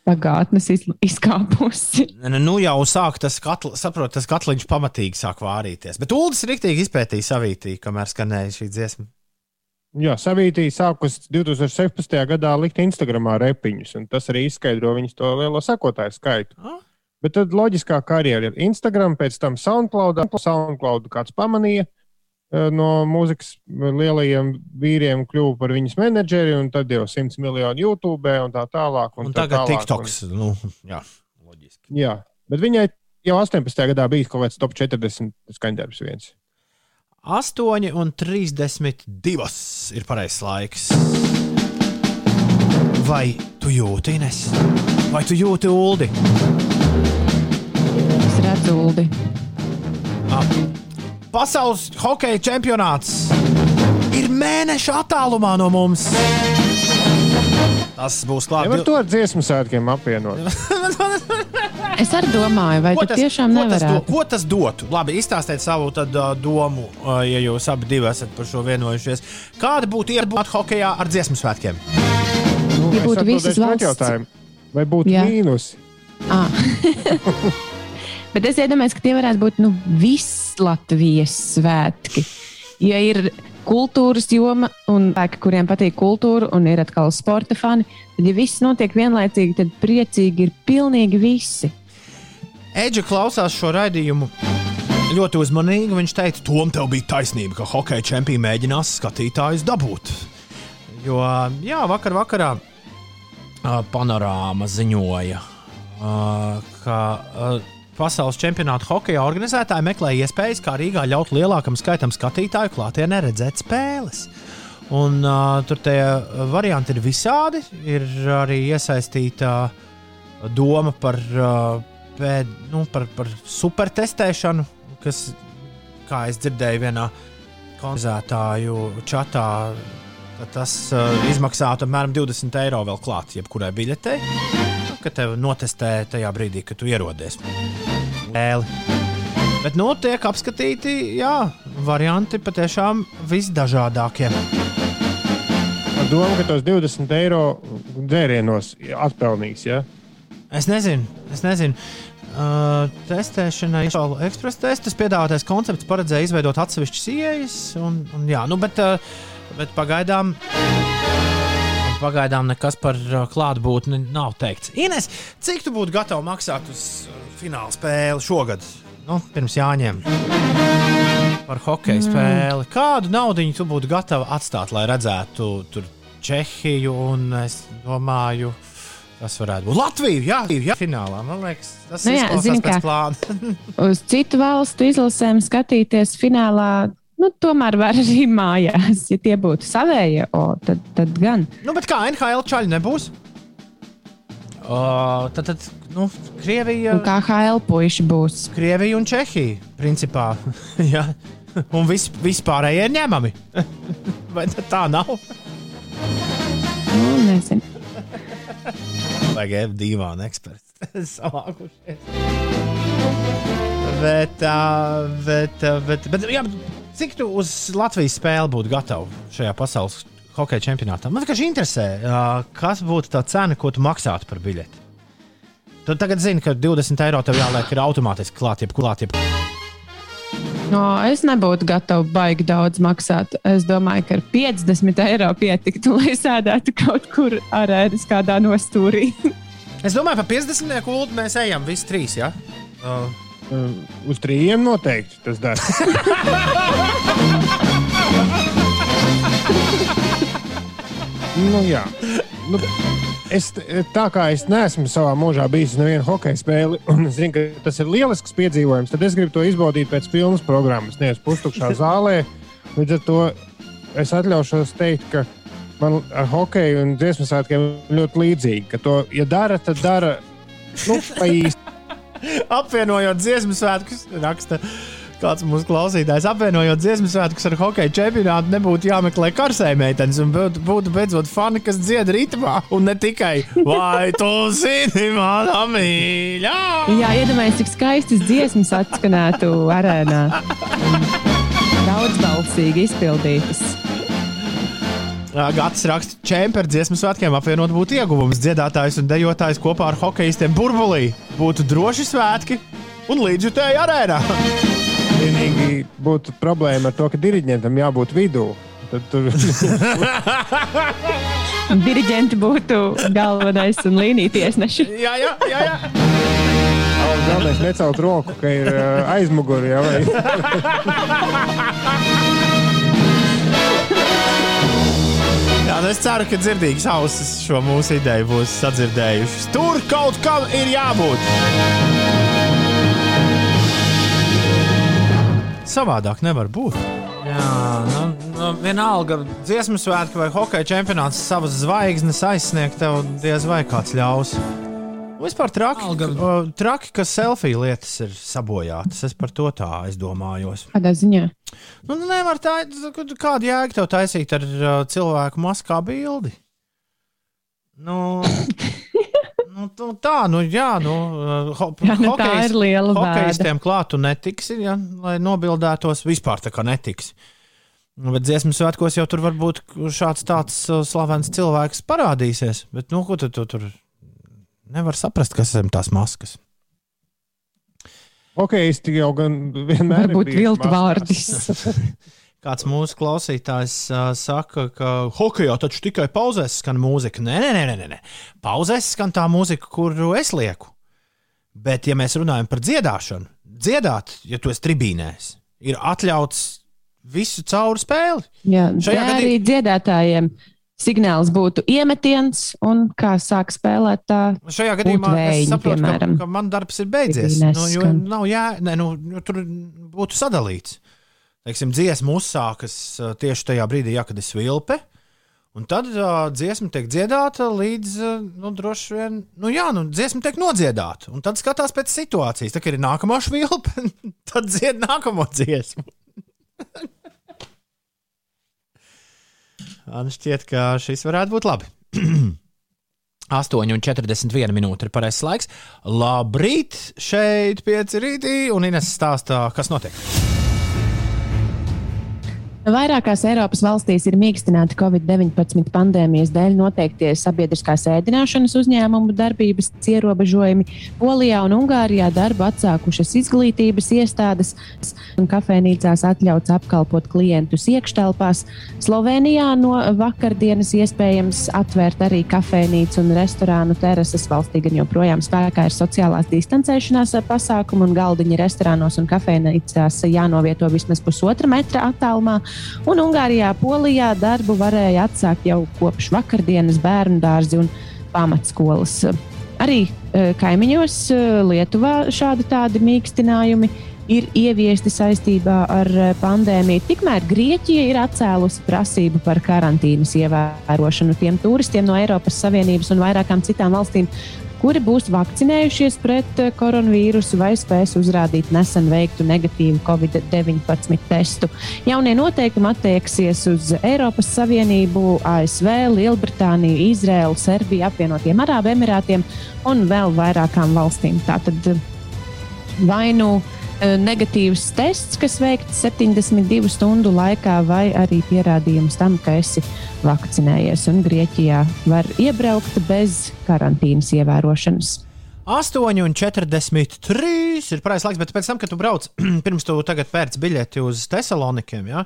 Speaker 3: pagātnes iz, izkāpusi.
Speaker 2: Nu, jau sāk tas, katl, saprot, tas katliņš pamatīgi sāk vārīties. Bet Ulas rīktīgi izpētīja savītī, kamēr skanēja šī dziesma.
Speaker 4: Jā, Savītī sākus 2017. gadā likt Instagramā repiņus, un tas arī izskaidro viņas to lielo sekotāju skaitu.
Speaker 2: Ah.
Speaker 4: Bet tad loģiskā karjera ir Instagram, pēc tam SoundCloud. SoundCloud kāds pamanīja eh, no mūzikas lielajiem vīriem, kļuva par viņas menedžeri, un tad jau 100 miljonu YouTube un tā tālāk.
Speaker 2: Un, un
Speaker 4: tā
Speaker 2: tagad
Speaker 4: tālāk,
Speaker 2: TikToks. Nu, jā, loģiski.
Speaker 4: Un, jā, bet viņai jau 18. gadā bija kaut kāds top 40 skaņdarbs viens.
Speaker 2: 8 un 32 ir pareizais laiks. Vai tu jūti, Ines? Vai tu jūti, Uldi?
Speaker 3: Es redzu, Uldi.
Speaker 2: Pasaules hokeja čempionāts ir mēneša attālumā no mums. Tas būs klāts.
Speaker 4: Nevar to ar dziesmu svētkiem apvienot.
Speaker 3: Es arī domāju, vai tas tiešām
Speaker 2: ko tas, do,
Speaker 3: nevarētu.
Speaker 2: ko tas dotu? Labi, izstāstiet savu tad, uh, domu, uh, ja jūs abi divi esat par šo vienojušies. Kāda būtu ierakstīt hokeja ar dziesmu svētkiem?
Speaker 4: Nu,
Speaker 3: Ja būtu visas valsts-
Speaker 4: jautājumu. Vai būtu
Speaker 3: Jā.
Speaker 4: mīnus?
Speaker 3: Ah. Bet es iedomājos, ka tie varētu būt nu, visi Latvijas svētki. Ja ir kultūras joma un cilvēki, kuriem patīk kultūra, un ir atkal sporta fani, tad, ja viss notiek vienlaicīgi, tad priecīgi ir pilnīgi visi.
Speaker 2: Eģe klausās šo raidījumu ļoti uzmanīgi. Viņš teica, Tom, tev bija taisnība, ka hokeja čempioni mēģinās skatītājus dabūt. Jo, jā, vakar vakarā panorāma ziņoja, ka pasaules čempionāta hokeja organizētāji meklē iespējas, kā Rīgā ļaut lielākam skaitam skatītāju klātienē redzēt spēles. Un, uh, tur tie varianti ir visādi. Ir arī iesaistīta doma par, uh, pēd, nu, par, par supertestēšanu, kas, kā es dzirdēju, vienā koncertāju čatā, tas uh, izmaksātu apmēram 20 eiro vēl klāt, jebkurai biļetei. Nu, Kad tev notestē tajā brīdī, kad tu ierodies. Ēli. Bet nu, tiek apskatīti jā, varianti patiešām visdažādākie.
Speaker 4: Ar domu, ka tos 20 eiro dzērienos atpelnīs. Ja?
Speaker 2: Es nezinu, es nezinu. Uh, testēšanai jau ekspresa testes piedāvātais koncepts paredzēja izveidot atsevišķas ieejas. Un, un, jā, nu, bet, uh, bet pagaidām, pagaidām nekas par uh, klātbūtni nav teikts. Ines, cik tu būtu gatava maksāt uz fināla spēli šogad? Nu, pirms jāņem par hokeja spēli. Kādu naudu tu būtu gatava atstāt, lai redzētu tur Čehiju un es domāju. Tas varētu būt Latvija. Jā, jā finālā. Man liekas, tas
Speaker 3: Nu
Speaker 2: ir
Speaker 3: jā, zini
Speaker 2: pēc
Speaker 3: kā.
Speaker 2: plāna.
Speaker 3: Uz citu valstu izlasēm skatīties finālā, nu, tomēr var arī mājās. Ja tie būtu savējie, o, tad, tad gan.
Speaker 2: nu, bet kā NHL čaļi nebūs? Uh, tad, tad nu, Krievija,
Speaker 3: Un kā HL puiši būs.
Speaker 2: Krievija un Čehija. Principā, jā. Un vis, vispārējie ir ņemami. Vai tā nav?
Speaker 3: Nu, nezinu.
Speaker 2: Vai gēba divāna eksperti savākušies. Bet, bet, bet, bet, jā, bet cik tu uz Latvijas spēli būtu gatava šajā pasaules hokeja čempionātā? Man vienkārši interesē, kas būtu tā cena, ko tu maksātu par biļeti. Tu tagad zini, ka 20 eiro tev jāliek ir automātiski klāt, jebkurā klāt.
Speaker 3: No, es nebūtu gatava baigi daudz maksāt. Es domāju, ka ar 50 eiro pietiktu, lai sēdētu kaut kur arēnas kādā nostūrī.
Speaker 2: Es domāju, par 50 gultu mēs ejam visi trīs. Ja? Uh,
Speaker 4: Uh, Uz trījiem noteikti tas dara. nu, jā. Nu, es, tā kā es neesmu savā mūžā bijis uz nevienu hokeja spēli, un es zinu, ka tas ir lielisks piedzīvojums, tad es gribu to izbaudīt pēc filmas programmas, nevis pustukšā zālē. Līdz ar to es atļaušos teikt, ka man ar hokeju un dziesmu svētkiem ļoti līdzīgi, ka to, ja dara, tad dara nu, pa īsti.
Speaker 2: apvienojot dziesmu svētkus, raksta kāds mūsu klausītājs. Apvienojot dziesmu svētkus ar hokeja čempionātu, nebūtu jāmeklē karsēji meitenes, un būtu, būtu beidzot fani, kas dzied ritmā, un ne tikai vai tu zini, manā mīļā.
Speaker 3: Jā, iedomājieties, cik skaistas dziesmas atskanētu arēnā. Daudzbalsīgi izpildītas.
Speaker 2: Gatis raksta, ka čempionu dziesmu svētkiem apvienot būtu ieguvums. Dziedātājs un dejotājs kopā ar hokeistiem burbulī būtu droši svētki un līdzjutēji arēnā.
Speaker 4: Vienīgi būtu problēma ar to, ka diriģentam jābūt vidū. Tad tur
Speaker 3: Diriģenti būtu galvenais un līnija tiesneši.
Speaker 2: jā, jā, jā. jā.
Speaker 4: galvenais necelt roku, ka ir uh, aizmugurē. Ja, vai-
Speaker 2: Jā, nu es ceru, ka dzirdīgas ausis šo mūsu ideju būs sadzirdējušas. Tur kaut kam ir jābūt. Savādāk nevar būt. Jā, nu, nu, vienalga, dziesmu svētki vai hokeja čempionāts savas zvaigznes aizsniegt, tev diez vai kāds ļaus. Vispār traki,
Speaker 6: Alga.
Speaker 2: traki, ka selfija lietas ir sabojātas. Es par to tā aizdomājos.
Speaker 3: Kādā ziņā?
Speaker 2: Nu, nevar tā, kādu jēgu tev taisīt ar cilvēku maskā bildi? Nu, nu, nu, tā, nu, jā, nu, uh, ho,
Speaker 3: Jā, nu, tā
Speaker 2: hokejs-
Speaker 3: ir liela bēda.
Speaker 2: Hokejistiem klāt tu netiksi, ja, lai nobildētos. Vispār tā kā netiksi. Nu, Bet dziesmu svētkos jau tur varbūt šāds tāds uh, slavens cilvēks parādīsies. Bet, nu, ko tu, tu tur nevar saprast, kas ir tās maskas?
Speaker 4: Hokeisti jau gan vienmēr ir
Speaker 3: Varbūt viltu vārdis.
Speaker 2: Kāds mūsu klausītājs uh, saka, ka hokeja taču tikai pauzēs skan mūzika. Nē, nē, nē, nē, nē. pauzēs skan tā mūzika, kuru es lieku. Bet, ja mēs runājam par dziedāšanu, dziedāt, ja tu esi tribīnēs, ir atļauts visu cauri spēli.
Speaker 3: Jā,
Speaker 2: Šajā
Speaker 3: Šajā arī dziedātājiem signāls būtu iemetiens, un kā sāk spēlēt tā.
Speaker 2: Šajā gadījumā es
Speaker 3: Būtu
Speaker 2: saprotu, ka,
Speaker 3: piemēram.
Speaker 2: ka man darbs ir beidzies. Nu, jo nav jā, ne, nu, nu, tur būtu sadalīts. Teiksim, dziesma uzsākas uh, tieši tajā brīdī, ja, kad ir svilpe. Un tad uh, dziesma tiek dziedāta līdz, uh, nu, droši vien, nu, jā, nu, dziesma tiek nodziedāta. Un tad skatās pēc situācijas. Tā kā ir nākamā svilpe, tad dzied nākamo dziesmu. Man šķiet, ka šis varētu būt labi. 8,41 minūte ir pareizais laiks. Labrīt, šeit pieci rītī, un Ines stāstā, kas notiek.
Speaker 3: Vairākās Eiropas valstīs ir mīkstināti Covid-19 pandēmijas dēļ noteiktie sabiedriskās ēdināšanas uzņēmumu darbības ierobežojumi. Polijā un Ungārijā darbu atsākušas izglītības iestādes un kafejnīcās atļauts apkalpot klientus iekštelpās. Slovenijā no vakardienas iespējams atvērt arī kafejnīcu un restorānu terases. Valstī gan joprojām spēkā ir sociālās distancēšanās pasākumi un galdiņi restorānos un kafejnīcās jānovieto vismaz pusotra metra attālumā. Un Ungārijā, Polijā darbu varēja atsākt jau kopš vakardienas bērnu dārzi un pamatskolas. Arī eh, kaimiņos eh, Lietuvā šādi tādi mīkstinājumi ir ieviesti saistībā ar eh, pandēmiju. Tikmēr Grieķija ir atcēlusi prasību par karantīnas ievērošanu tiem turistiem no Eiropas Savienības un vairākām citām valstīm, kuri būs vakcinējušies pret eh, koronavīrusu vai spēs uzrādīt nesen veiktu negatīvu Covid-19 testu. Jaunie noteikumi attieksies uz Eiropas Savienību, ASV, Lielbritāniju, Izraelu, Serbiju, apvienotiem Arābu Emirātiem un vēl vairākām valstīm. Tātad eh, vai nu negatīvs tests, kas veikts 72 stundu laikā, vai arī pierādījums tam, ka esi vakcinējies. Un Grieķijā var iebraukt bez karantīnas ievērošanas.
Speaker 2: 8,43 ir pareizais laiks, bet pēc tam, kad tu brauc, pirms tu tagad pērci biļeti uz Thessalonikiem, ja,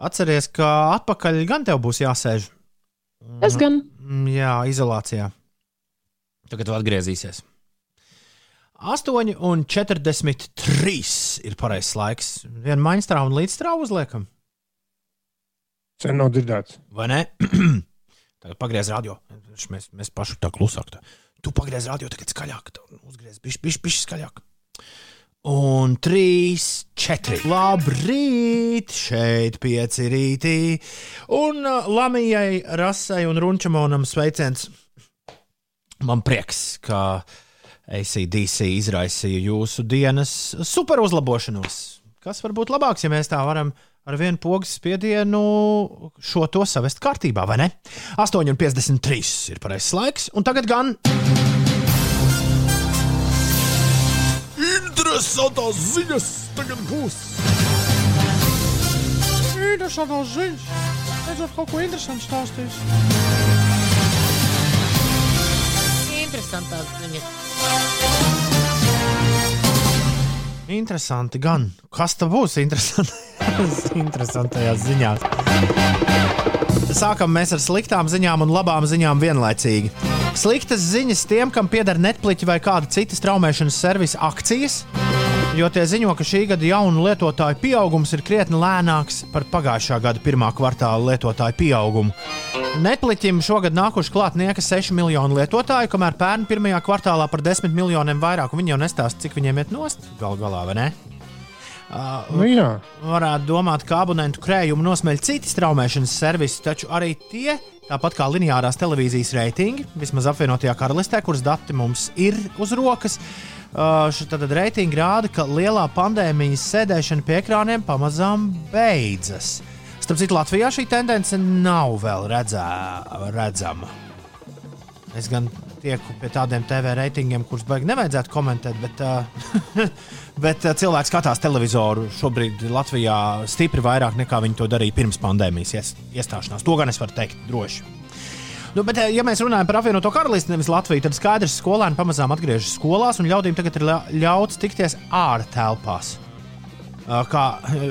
Speaker 2: atceries, ka atpakaļ gan tev būs jāsēž.
Speaker 3: Tas gan
Speaker 2: Mm, Jā, izolācijā. Tagad tu atgriezīsies. 8,43 ir pareizais laiks. Vienu maņstrāvu un līdzstrāvu uzliekam,
Speaker 4: Sen nav dzirdēts.
Speaker 2: vai ne? Tagad pagriez radio. Mēs, mēs paši tā klusāk. Tā. Tu pagriez radio, tagad skaļāk. Uzgriez, bišķi, bišķi, bišķi skaļāk. Un 3, 4. Labrīt, šeit pieci rītī. Un uh, Lamijai, Rasai un Runčamonam sveiciens. Man prieks, ka ACDC izraisīja jūsu dienas super uzlabošanos. Kas var būt labāks, ja mēs tā varam ar vienu pogas spiedienu šo to savest kārtībā, vai ne? 8,53 ir pareizais laiks, un tagad gan.
Speaker 1: Interesantās ziņas tagad būs.
Speaker 2: Interesantās ziņas. Redzot, kaut ko interesantu stāstīs.
Speaker 6: Interesantās ziņas.
Speaker 2: Interesanti gan. Kas tad būs interesantajās ziņās? Sākam mēs ar sliktām ziņām un labām ziņām vienlaicīgi. Sliktas ziņas tiem, kam pieder Netflix vai kāda cita straumēšanas servisa akcijas, jo tie ziņo, ka šī gada jaunu lietotāju pieaugums ir krietni lēnāks par pagājušā gada pirmā kvartāla lietotāju pieaugumu. Netflixim šogad nākuši klāt nieka 6 miljonu lietotāju, kamēr pērn pirmajā kvartālā par 10 miljoniem vairāk, viņi jau nestāsta, cik viņiem iet nost gal galā, vai ne?
Speaker 4: Nu, jā.
Speaker 2: varētu domāt, ka abonentu krējumu nosmeļ citi straumēšanas servisi, taču arī tie, tāpat kā lineārās televīzijas reitingi, vismaz apvienotajā karalistē, kuras dati mums ir uz rokas, tad reitingi rāda, ka lielā pandēmijas sēdēšana pie ekrāniem pamazām beidzas. Starp citu, Latvijā šī tendence nav vēl redzē, redzama. Es gan tieku pie tādiem TV reitingiem, kurus baigi nevajadzētu komentēt, bet, uh, bet uh, cilvēks skatās televizoru šobrīd Latvijā stipri vairāk nekā viņi to darīja pirms pandēmijas ies, iestāšanās. To gan es varu teikt droši. Nu, bet, ja mēs runājam par apvienoto karalisti, nevis Latviju, tad skaidrs, ka skolēni pamazām atgriežas skolās, un ļaudīm tagad ir ļauts tikties ārtelpās. Uh, kā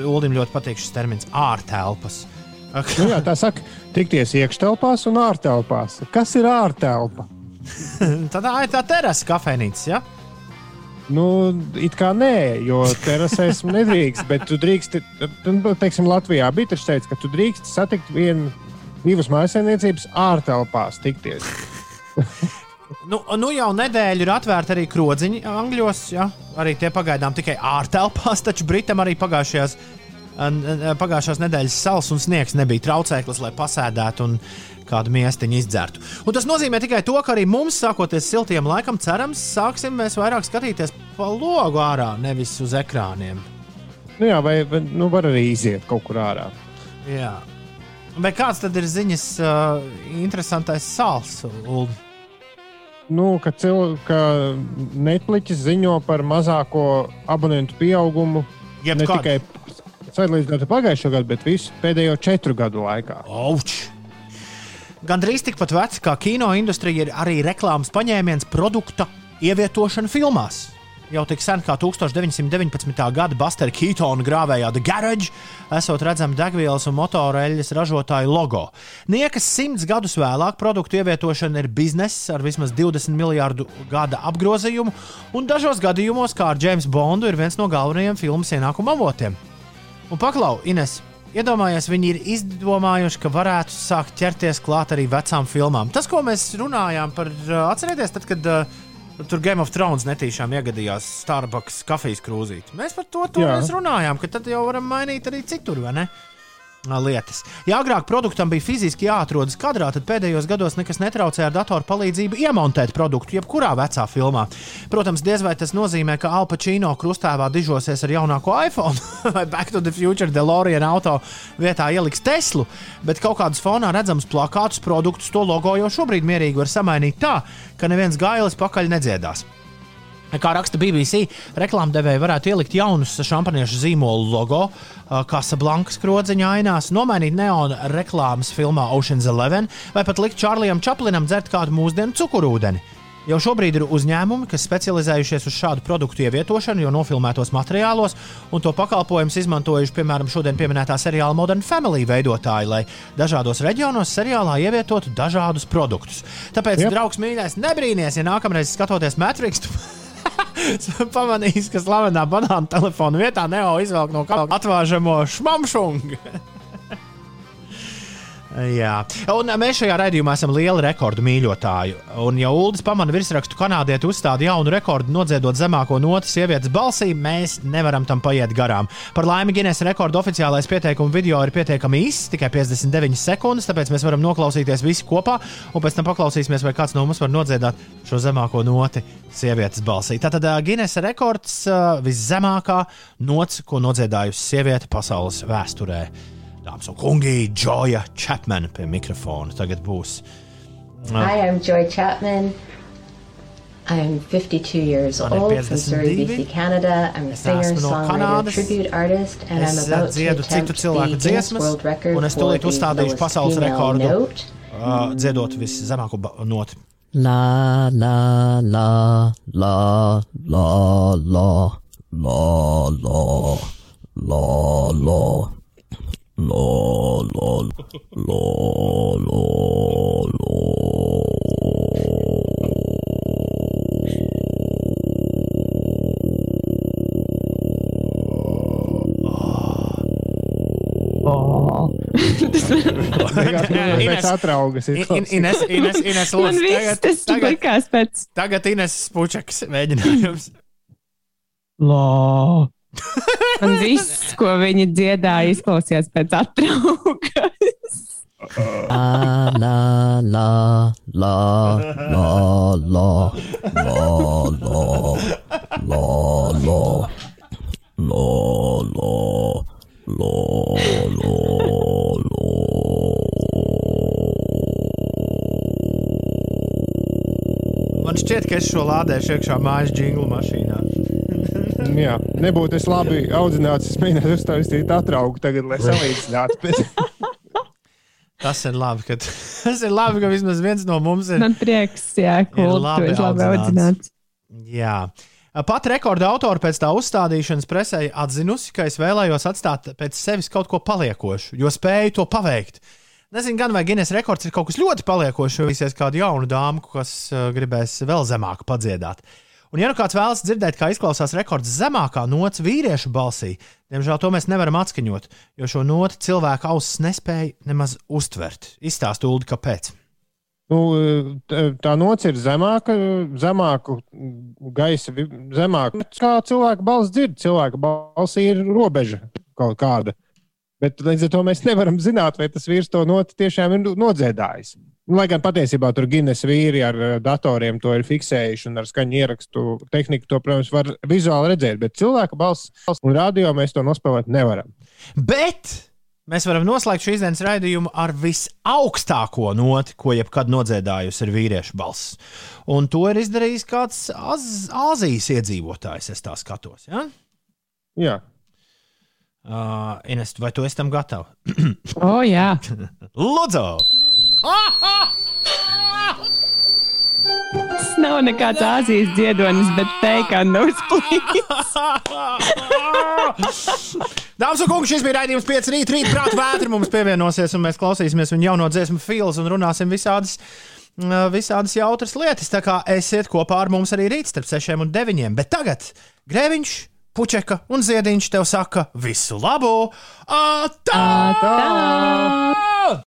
Speaker 2: Ulim ļoti patīk šis termins - ārtelpas.
Speaker 4: Nu, jā, tā saka, tikties iekštelpās un ārtelpās. Kas ir ārtelpa?
Speaker 2: tā ir tā terasa kafejnīca. Ja?
Speaker 4: Nu, it kā nē, jo terasēs nedrīkst, bet tu drīkst, nu, teiksim, Latvijā bija tas teiks, ka tu drīkst satikt vienu, divas mājsaimniecības ārtelpās tikties.
Speaker 2: nu, nu jau nedēļu ir atvērta arī krodziņi Angļos. Ja? Arī tie pagaidām tikai ārtelpās, taču Britam arī pagājušajās pagājušās nedēļas sals un sniegs nebija traucēklis, lai pasēdētu un kādu miestiņu izdzertu. Un tas nozīmē tikai to, ka arī mums, sākoties siltiem laikam, cerams, sāksim mēs vairāk skatīties pa logu ārā, nevis uz ekrāniem.
Speaker 4: Nu jā, vai nu, var arī iziet kaut kur ārā.
Speaker 2: Jā. Bet kāds tad ir ziņas uh, interesantais sāls? Uldi?
Speaker 4: Nu, ka, cil, ka Netflix ziņo par mazāko abonentu pieaugumu.
Speaker 2: Jeb
Speaker 4: ne
Speaker 2: kādu?
Speaker 4: tikai salīdzinot ar pagājušo gadu, bet visu pēdējo četru gadu laikā.
Speaker 2: Auč! Gan drīz tikpat vecs kā kino industrija ir arī reklāmas paņēmiens produkta ievietošana filmās. Jau tik sen kā 1919. gada Bustera Keatona grāvējā The Garage, esot redzama degvielas un motoreļļas ražotāja logo. Niekas simts gadus vēlāk produktu ievietošana ir bizness ar vismaz 20 miljardu gada apgrozījumu, un dažos gadījumos, kā ar James Bondu, ir viens no galvenajiem filmas ienākuma avotiem. Un paklau, Ines, iedomājies, viņi ir izdomājuši, ka varētu sākt ķerties klāt arī vecām filmām. Tas, ko mēs runājām par, atcerieties, tad, kad uh, tur Game of Thrones netīšām iegadījās Starbucks kafijas krūzīti. Mēs par to toreiz runājām, ka tad jau varam mainīt arī citur, vai ne? Lietas. Ja agrāk produktam bija fiziski jāatrodas kadrā, tad pēdējos gados nekas netraucēja ar datoru palīdzību iemontēt produktu jebkurā vecā filmā. Protams, diez vai tas nozīmē, ka Alpačino krustāvā dižosies ar jaunāko iPhone vai Back to the Future DeLorean auto vietā ieliks Teslu, bet kaut kādus fonā redzamus plakātus, produktus, to logo jau šobrīd mierīgi var samainīt tā, ka neviens gailis pakaļ nedziedās. Kā raksta BBC, reklāmdevēji varētu ielikt jaunus šampaniešu zīmolu logo, Casablankas krodziņa ainās, nomainīt neona reklāmas filmā Ocean's Eleven vai pat likt Čārlijam Čaplinam dzert kādu mūsdienu cukurūdeni. Jau šobrīd ir uzņēmumi, kas specializējušies uz šādu produktu ievietošanu, jau nofilmētos materiālos, un to pakalpojumus izmantojuši, piemēram, šodien pieminētā seriāla Modern Family veidotāji, lai dažādos reģionos seriālā ievietotu dažādus produktus. Tāpēc, yep. draugs mīļais, nebrīnīties, ja nākamreiz skatoties Matrix. pamanījis, ka slavenā banāna telefona vietā Neo izvelk no kāda atvāžamo šmamšungu. Jā, un mēs šajā raidījumā esam lieli rekordu mīļotāji. Un, ja Ulas pamana virsrakstu kanādieti uzstāda jaunu rekordu, nodziedot zemāko notu sievietes balsī, mēs nevaram tam paiet garām. Par laimi Guinness rekordu oficiālais pieteikuma video ir pietiekami īss, tikai 59 sekundes, tāpēc mēs varam noklausīties visi kopā, un pēc tam paklausīsimies, vai kāds no mums var nodziedāt šo zemāko noti sievietes balsī. Tātad uh, Guinness rekords uh, viszemākā nots, ko nodziedājusi sieviete pasaules vēsturē. Dāmas un kungi, Joja Chapman pie mikrofona tagad būs.
Speaker 6: Hi, I'm Joy Chapman. I'm 52 years old from Surrey,
Speaker 2: 52.
Speaker 6: BC, Canada. I'm a
Speaker 2: Es
Speaker 6: singer,
Speaker 2: no
Speaker 6: songwriter,
Speaker 2: Kanādas.
Speaker 6: tribute artist, and
Speaker 2: Es
Speaker 6: I'm about to attempt the Guinness World Record
Speaker 2: un es
Speaker 6: for
Speaker 2: tūlīt
Speaker 6: the
Speaker 2: uzstādīšu
Speaker 6: lowest
Speaker 2: pasaules
Speaker 6: female
Speaker 2: rekordu,
Speaker 6: note.
Speaker 2: uh, dziedot viszemāko noti.
Speaker 7: La la la la la la la la la lo,
Speaker 4: lo, lo.
Speaker 2: Ines
Speaker 4: atraugas.
Speaker 2: In, Ines, Ines, Ines,
Speaker 3: Man viss tas likās pēc.
Speaker 2: Tagad Ines Pučaks mēģinājums.
Speaker 7: Lā.
Speaker 3: Man viss, ko viņi dziedāja, izklausījās pēc atrauga.
Speaker 7: La la la la la la la la la la la la la
Speaker 2: Man šķiet, ka es šo lādēšu iekšā mājas jinglu mašīnā.
Speaker 4: Jā, nebūtu es labi audzināts. Es mēģināju uztaisīt atraugu tagad, lai salīdzinātu. Bet...
Speaker 2: Tas ir labi, ka, tas ir labi, ka vismaz viens no mums ir.
Speaker 3: Man prieks, jā, tu esi labi
Speaker 2: audzināts. Jā. Pat rekorda autora pēc tā uzstādīšanas presē atzinusi, ka es vēlējos atstāt pēc sevis kaut ko paliekošu, jo spēju to paveikt. Nezinu, gan vai Guinness rekords ir kaut kas ļoti paliekošs, vai visies kādu jaunu dāmu, kas uh, gribēs vēl zemāk padziedāt. Un, ja nu kāds vēlas dzirdēt, kā izklausās rekords zemākā nots vīriešu balsī, diemžēl to mēs nevaram atskaņot, jo šo notu cilvēka auss nespēja nemaz uztvert. Izstāst Ulu, kāpēc.
Speaker 4: Nu, tā nots ir zemāka, zemāku gaisa, zemāka. Kā cilvēka balss dzird, cilvēka balss ir robeža kaut kāda. Bet līdz ar to mēs nevaram zināt, vai tas vīrs to noti tiešām ir nodziedājis. Nu, Lai gan patiesībā tur Guinness vīri ar eh, datoriem to ir fiksējuši un ar skaņu ierakstu tehniku to, protams, var vizuāli redzēt. Bet cilvēka balss un radio mēs to nospēlēt nevaram.
Speaker 2: Bet mēs varam noslēgt šīs dienas raidījumu ar visaugstāko noti, ko jebkad nodziedājusi ir vīriešu balss. Un to ir izdarījis kāds Az Āzijas iedzīvotājs, es tā skatos. Ja?
Speaker 4: Jā,
Speaker 2: Uh, Ines, vai tu esi tam gatava?
Speaker 3: O, jā.
Speaker 2: Lūdzu!
Speaker 3: Tas nav nekāds Āzijas dziedonis, bet teikā nozplīs.
Speaker 2: Dāmas un kungi, šis bija raidījums 5 rīt, rīt prāt vētri mums pievienosies, un mēs klausīsimies viņa jauno dziesmu filas un runāsim visādas. uh, Visādas jautras lietas, tā kā esiet kopā ar mums arī rīt starp 6 un 9. Bet tagad Grēviņš, Puķeka un Ziediņš tev saka visu labu! Atā!
Speaker 3: Tā!